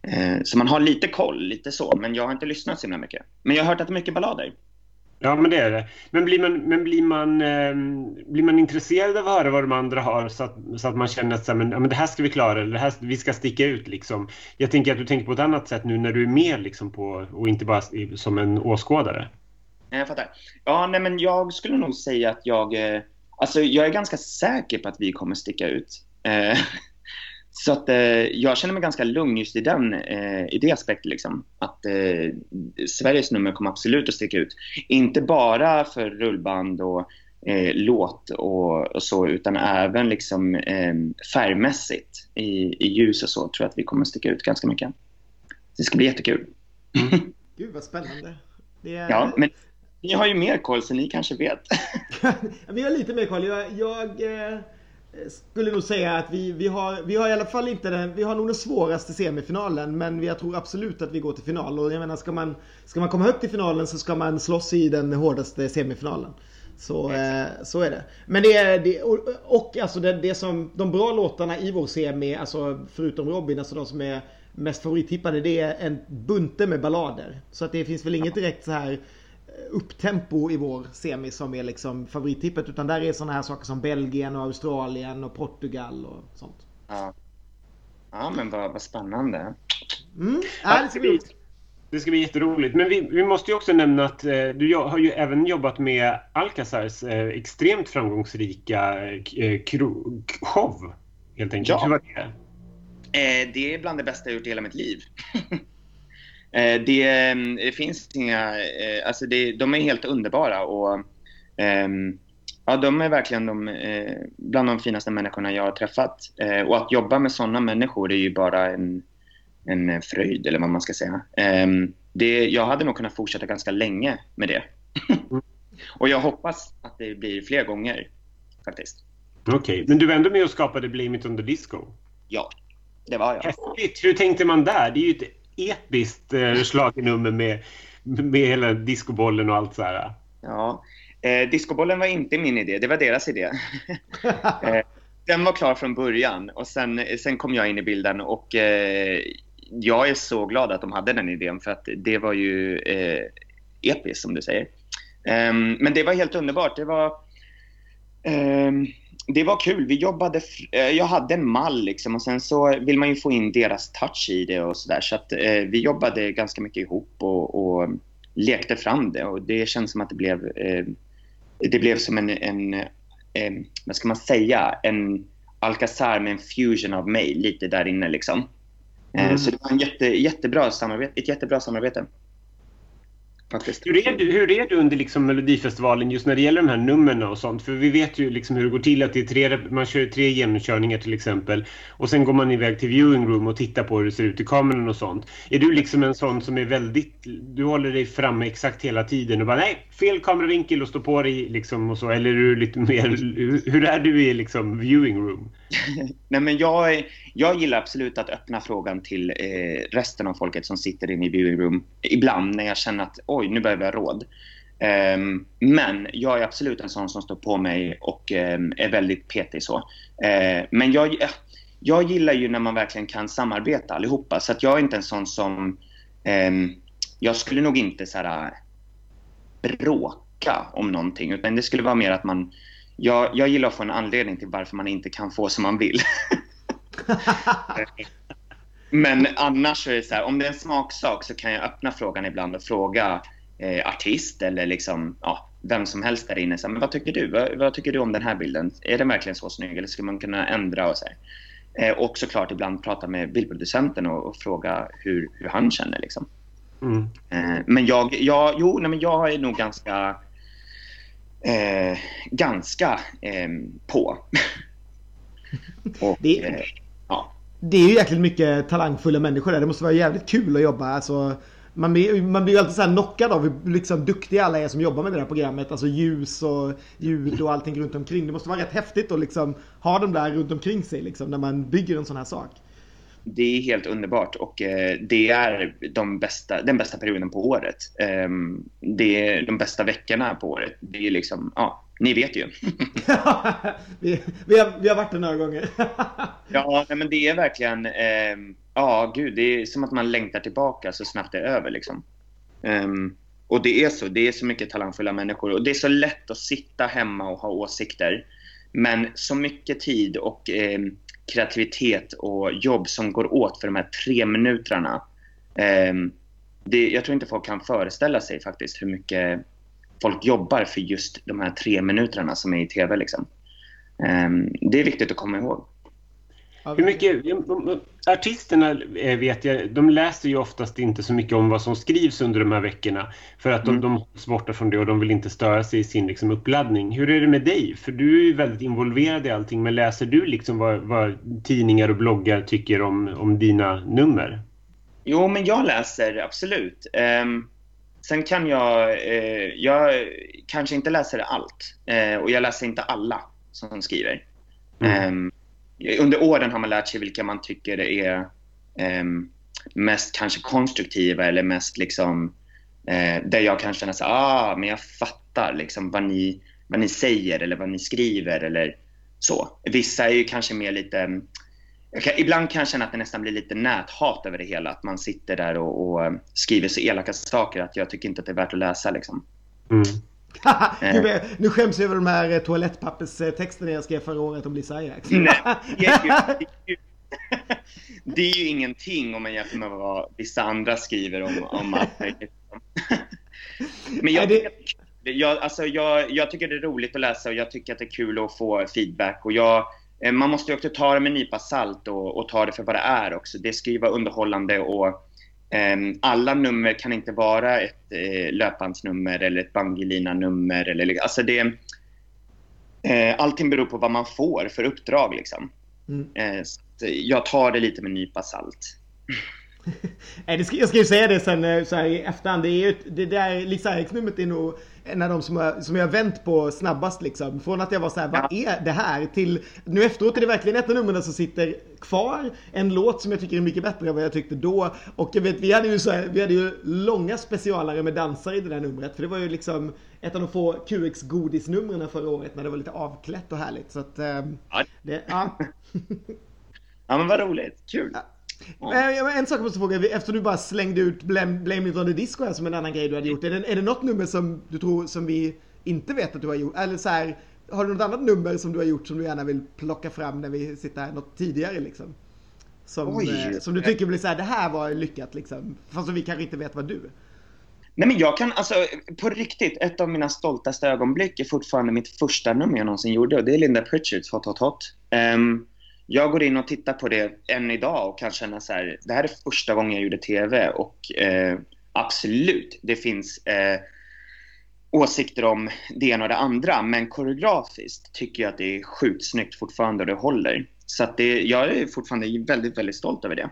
Ehm, så man har lite koll, lite så, men jag har inte lyssnat så himla mycket. Men jag har hört att det är mycket ballader. Ja, men det är det. Men blir man, men blir man, eh, blir man intresserad av att höra vad de andra har så att, så att man känner att så här, men, ja, men det här ska vi klara eller det här, vi ska sticka ut liksom. Jag tänker att du tänker på ett annat sätt nu när du är med liksom på, och inte bara som en åskådare. Jag fattar. Ja, nej, men jag skulle nog säga att jag, eh, alltså jag är ganska säker på att vi kommer sticka ut. Eh, [LAUGHS] så att eh, jag känner mig ganska lugn just i den eh, i det aspekten. Liksom. Att eh, Sveriges nummer kommer absolut att sticka ut. Inte bara för rullband och eh, låt och, och, så, utan även liksom, eh, färgmässigt i, i ljus och så tror jag att vi kommer att sticka ut ganska mycket. Det ska bli jättekul. Mm. [LAUGHS] Gud vad spännande. Är... Ja, men ni har ju mer koll så ni kanske vet. [LAUGHS] vi har lite mer koll. Jag, jag eh, skulle nog säga att vi, vi, har, vi har i alla fall inte den, vi har nog den svåraste semifinalen men jag tror absolut att vi går till final och jag menar ska man, ska man komma högt i finalen så ska man slåss i den hårdaste semifinalen. Så, eh, så är det. Men det är, det, och, och alltså det, det som, de bra låtarna i vår semi, alltså förutom Robin, alltså de som är mest favorittippade, det är en bunte med ballader. Så att det finns väl inget direkt så här upptempo i vår semi som är liksom favorittippet. Utan där är sådana här saker som Belgien och Australien och Portugal och sånt. Ja, ja men vad, vad spännande. Mm. Ja, det, ska bli, det ska bli jätteroligt. Men vi, vi måste ju också nämna att eh, du har ju även jobbat med Alcazars eh, extremt framgångsrika eh, show. Helt enkelt. Ja. Hur var det? Eh, det är bland det bästa jag gjort i hela mitt liv. [LAUGHS] Eh, det, mm, det, finns inga... Eh, alltså det, de är helt underbara och ehm, ja, de är verkligen de, eh, bland de finaste människorna jag har träffat. och att jobba med sådana människor är ju bara en, en fröjd, eller vad man ska säga. Ehm, det, jag hade nog kunnat fortsätta ganska länge med det. [LAUGHS] och jag hoppas att det blir fler gånger, faktiskt. Okej, okay. men du var ändå med och skapade Blame It On The Disco? Ja, det var jag. Häftigt! Hur tänkte man där? Det är ju ett episkt eh, schlagernummer med, med hela discobollen och allt så här. Ja, eh, discobollen var inte min idé, det var deras idé. [LAUGHS] eh, den var klar från början och sen, sen kom jag in i bilden och eh, jag är så glad att de hade den idén för att det var ju eh, episkt som du säger. Um, men det var helt underbart. Det var um, det var kul. Vi jobbade, eh, jag hade en mall liksom och sen så vill man ju få in deras touch i det och sådär. Så att eh, vi jobbade ganska mycket ihop och, och, lekte fram det och det känns som att det blev, eh, det blev som en, en eh, vad ska man säga, en Alcazar med en fusion av mig lite där inne liksom. Eh, mm. Så det var en jätte, jättebra samarbete, ett jättebra samarbete. Faktiskt. Hur är, du, hur är du under liksom Melodifestivalen just när det gäller de här numren och sånt? För vi vet ju liksom hur det går till att det är tre, man kör tre genomkörningar till exempel. Och sen går man iväg till viewing room och tittar på hur det ser ut i kameran och sånt. Är du liksom en sån som är väldigt... Du håller dig framme exakt hela tiden och bara nej, fel kameravinkel och stå på dig liksom och så. Eller är du lite mer... Hur är du i liksom viewing room? [LAUGHS] nej men jag, jag gillar absolut att öppna frågan till eh, resten av folket som sitter inne i viewing room. Ibland när jag känner att oj, nu behöver jag råd. Um, men jag är absolut en sån som står på mig och um, är väldigt petig så. Uh, men jag, eh, jag gillar ju när man verkligen kan samarbeta allihopa. Så att jag är inte en sån som... Um, jag skulle nog inte så här, bråka om någonting. Utan det skulle vara mer att man... Jag, jag gillar att få en anledning till varför man inte kan få som man vill. [LAUGHS] Men annars är det så här, om det är en smaksak så kan jag öppna frågan ibland och fråga eh, artist eller liksom, ja, vem som helst där inne. Så, men vad tycker du? Vad, vad, tycker du om den här bilden? Är den verkligen så snygg eller skulle man kunna ändra? Och, så eh, och såklart ibland prata med bildproducenten och, och fråga hur, hur han känner. Liksom. Mm. Eh, men jag, jag, jo, nej, men jag är nog ganska, eh, ganska eh, på. [LAUGHS] och, det, eh, ja. det är ju jäkligt mycket talangfulla människor där. Det måste vara jävligt kul att jobba. Alltså, man blir, man blir ju alltid så här knockad av hur liksom duktiga alla är som jobbar med det här programmet. Alltså ljus och ljud och allting runt omkring. Det måste vara rätt häftigt att liksom ha dem där runt omkring sig liksom, när man bygger en sån här sak. Det är helt underbart och eh, det är de bästa, den bästa perioden på året. Eh, det är de bästa veckorna på året. Det är liksom, ja, ni vet ju. [LAUGHS] vi, vi, har, vi har varit där några gånger. [LAUGHS] ja, men det är verkligen eh, Ja, gud, det är som att man längtar tillbaka så snabbt det är över. Liksom. Um, och det är så. Det är så mycket talangfulla människor. Och det är så lätt att sitta hemma och ha åsikter. Men så mycket tid och kreativitet och jobb som går åt för de här tre minuterna. Ehm, det, jag tror inte folk kan föreställa sig faktiskt hur mycket folk jobbar för just de här tre minuterna som är i TV. Liksom. Ehm, det är viktigt att komma ihåg. Hur mycket, artisterna eh, vet jag, de läser ju oftast inte så mycket om vad som skrivs under de här veckorna. För att de, mm. de hålls borta från det och de vill inte störa sig i sin liksom, uppladdning. Hur är det med dig? För du är ju väldigt involverad i allting. Men läser du liksom vad, vad tidningar och bloggar tycker om, om dina nummer? Jo, men jag läser absolut. Um, sen kan jag, uh, jag kanske inte läser allt. Uh, och jag läser inte alla som skriver. Mm. Um, under åren har man lärt sig vilka man tycker är eh, mest kanske konstruktiva eller mest liksom eh, där jag kan känna så ah, men jag fattar liksom vad ni, vad ni säger eller vad ni skriver eller så. Vissa är ju kanske mer lite kan, ibland kan jag känna att det nästan blir lite näthat över det hela. Att man sitter där och, och skriver så elaka saker att jag tycker inte att det är värt att läsa. Liksom. Mm. [LAUGHS] Eh. nu skäms jag över de här eh, toalettpapperstexterna jag skrev förra året om Lisa Ajax. Nej, [LAUGHS] det är ju ingenting om man jämför med vad vissa andra skriver om, om att... Men jag, jag, alltså jag, jag tycker det är roligt att läsa och jag tycker att det är kul att få feedback. Och jag, eh, man måste ju också ta det med en nypa salt och, och ta det för vad det är också. Det ska ju vara underhållande och alla nummer kan inte vara ett eh, löpbandsnummer eller ett Bangelina-nummer. Eller, alltså det, eh, allting beror på vad man får för uppdrag. Liksom. Mm. Eh, jag tar det lite med en nypa salt. [LAUGHS] jag ska ju säga det sen så här i efterhand. Det, är ju, det där Lisa Eriks-numret är nog en av de som jag, som jag vänt på snabbast liksom. Från att jag var så här, vad är det här? Till nu efteråt är det verkligen ett av numren som sitter kvar. En låt som jag tycker är mycket bättre än vad jag tyckte då. Och jag vet, vi hade ju så här, vi hade ju långa specialare med dansare i det där numret. För det var ju liksom ett av de få QX godisnumren förra året när det var lite avklätt och härligt. Så att, ja. Det, ja. [LAUGHS] ja men vad roligt, kul. Ja. Ja. En sak jag måste fråga, eftersom du bara slängde ut Blame, Blame It On The Disco här som en annan grej du hade gjort. Är det, är det något nummer som du tror som vi inte vet att du har gjort? Eller så här, har du något annat nummer som du har gjort som du gärna vill plocka fram när vi sitter här något tidigare liksom? Som, eh, som du tycker blir så här, det här var lyckat liksom. Fast vi kanske inte vet vad du Nej men jag kan, alltså på riktigt, ett av mina stoltaste ögonblick är fortfarande mitt första nummer jag någonsin gjorde och det är Linda Pritchards Hot Hot Hot. Um, jag går in och tittar på det än idag och kan känna så här, det här är första gången jag gjorde TV och eh, absolut, det finns eh, åsikter om det ena och det andra, men koreografiskt tycker jag att det är sjukt snyggt fortfarande och det håller. Så att det, jag är fortfarande väldigt, väldigt stolt över det.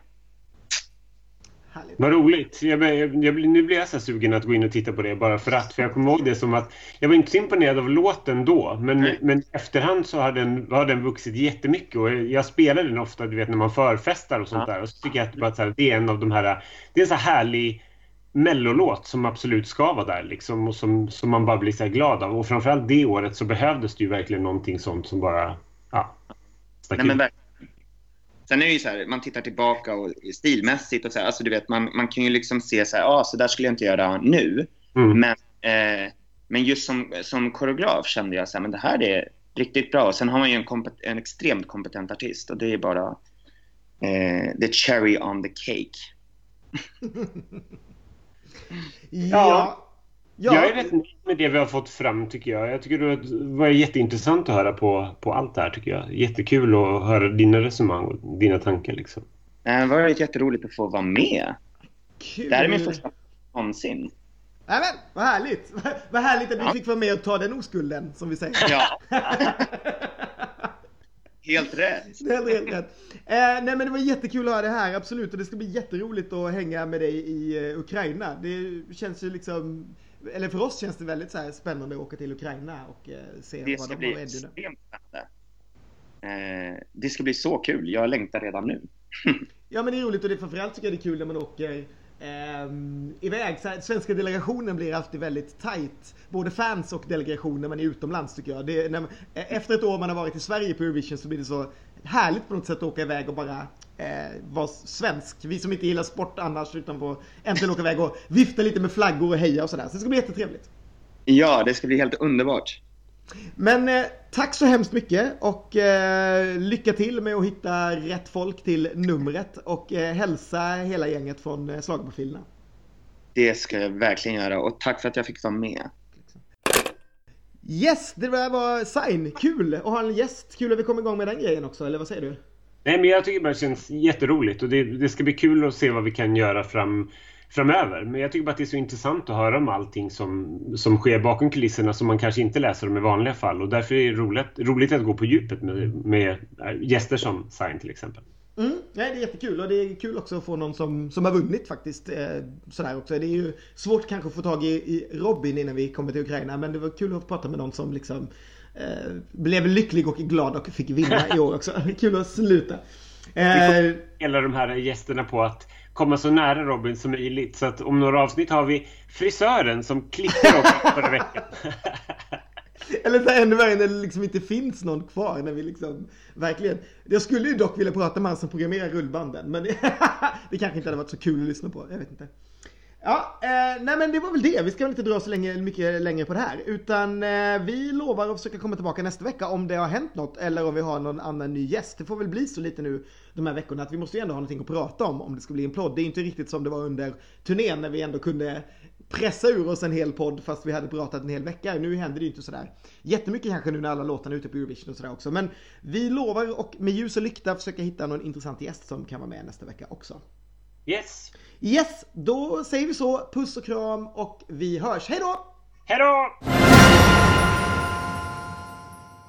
Härligt. Vad roligt. Jag, jag, jag, nu blir jag så sugen att gå in och titta på det bara för att. För jag kommer ihåg det som att jag var inte så imponerad av låten då. Men, men i efterhand så har den, har den vuxit jättemycket. Och jag spelar den ofta du vet, när man förfestar och sånt ja. där. Och så tycker jag att, att det är en av de här... Det är en så här härlig mellolåt som absolut ska vara där liksom, och som, som man bara blir så glad av. Och framförallt det året så behövdes det ju verkligen någonting sånt som bara ja, Nej, men Sen är det ju så här, man tittar tillbaka och stilmässigt och så här, alltså du vet, man, man kan ju liksom se så här, ah, så där skulle jag inte göra nu. Mm. Men, eh, men just som, som koreograf kände jag så här, men det här är riktigt bra. Och sen har man ju en, kompet, en extremt kompetent artist och det är bara eh, the cherry on the cake. [LAUGHS] ja. Ja. Jag är rätt nöjd med det vi har fått fram tycker jag. Jag tycker det var jätteintressant att höra på, på allt det här tycker jag. Jättekul att höra dina resonemang och dina tankar liksom. Det var jätteroligt att få vara med. Kul. Det här är min första någonsin. Nämen, vad härligt! [LAUGHS] Vad härligt att vi fick vara med och ta den oskulden, som vi säger. Ja. [LAUGHS] helt rätt. Helt, helt rätt. Eh, nej men det var jättekul att ha det här, absolut. Och det ska bli jätteroligt att hänga med dig i uh, Ukraina. Det känns ju liksom eller för oss känns det väldigt så spännande att åka till Ukraina och eh, se det vad de har att erbjuda. Eh, det ska bli så kul. Jag längtar redan nu. [LAUGHS] ja men det är roligt och det framförallt tycker jag det är kul när man åker Um, iväg. Så här, svenska delegationen blir alltid väldigt tight. Både fans och delegation när man är utomlands tycker jag. Det, när, efter ett år man har varit i Sverige på Eurovision så blir det så härligt på något sätt att åka iväg och bara eh, vara svensk. Vi som inte gillar sport annars utan på äntligen åka iväg och vifta lite med flaggor och heja och sådär. Så det ska bli jättetrevligt. Ja, det ska bli helt underbart. Men eh, tack så hemskt mycket och eh, lycka till med att hitta rätt folk till numret och eh, hälsa hela gänget från eh, Schlagerprofilerna. Det ska jag verkligen göra och tack för att jag fick vara med. Yes, det där var Sign. Kul att ha en gäst. Kul att vi kom igång med den grejen också, eller vad säger du? Nej, men jag tycker bara det känns jätteroligt och det, det ska bli kul att se vad vi kan göra fram, framöver. Men jag tycker bara att det är så intressant att höra om allting som, som sker bakom kulisserna som man kanske inte läser om i vanliga fall. Och därför är det roligt, roligt att gå på djupet med, med gäster som Sign till exempel. Mm, nej, det är jättekul och det är kul också att få någon som, som har vunnit faktiskt. Eh, sådär också. Det är ju svårt kanske att få tag i, i Robin innan vi kommer till Ukraina men det var kul att prata med någon som liksom eh, blev lycklig och glad och fick vinna i år också. [LAUGHS] kul att sluta. Eh, hela de här gästerna på att komma så nära Robin som möjligt. Så att om några avsnitt har vi frisören som klipper oss förra veckan. [LAUGHS] Eller så ännu värre när det liksom inte finns någon kvar. När vi liksom, verkligen. Jag skulle ju dock vilja prata med han som programmerar rullbanden. Men det, [LAUGHS] det kanske inte hade varit så kul att lyssna på. Jag vet inte. Ja, eh, nej men det var väl det. Vi ska väl inte dra så länge, mycket längre på det här. Utan eh, vi lovar att försöka komma tillbaka nästa vecka om det har hänt något. Eller om vi har någon annan ny gäst. Det får väl bli så lite nu de här veckorna att vi måste ju ändå ha någonting att prata om. Om det ska bli en podd. Det är inte riktigt som det var under turnén när vi ändå kunde pressa ur oss en hel podd fast vi hade pratat en hel vecka. Nu händer det ju inte sådär jättemycket kanske nu när alla låtarna är ute på Eurovision och sådär också. Men vi lovar och med ljus och lykta försöka hitta någon intressant gäst som kan vara med nästa vecka också. Yes! Yes, då säger vi så. Puss och kram och vi hörs. Hej då! Hej då!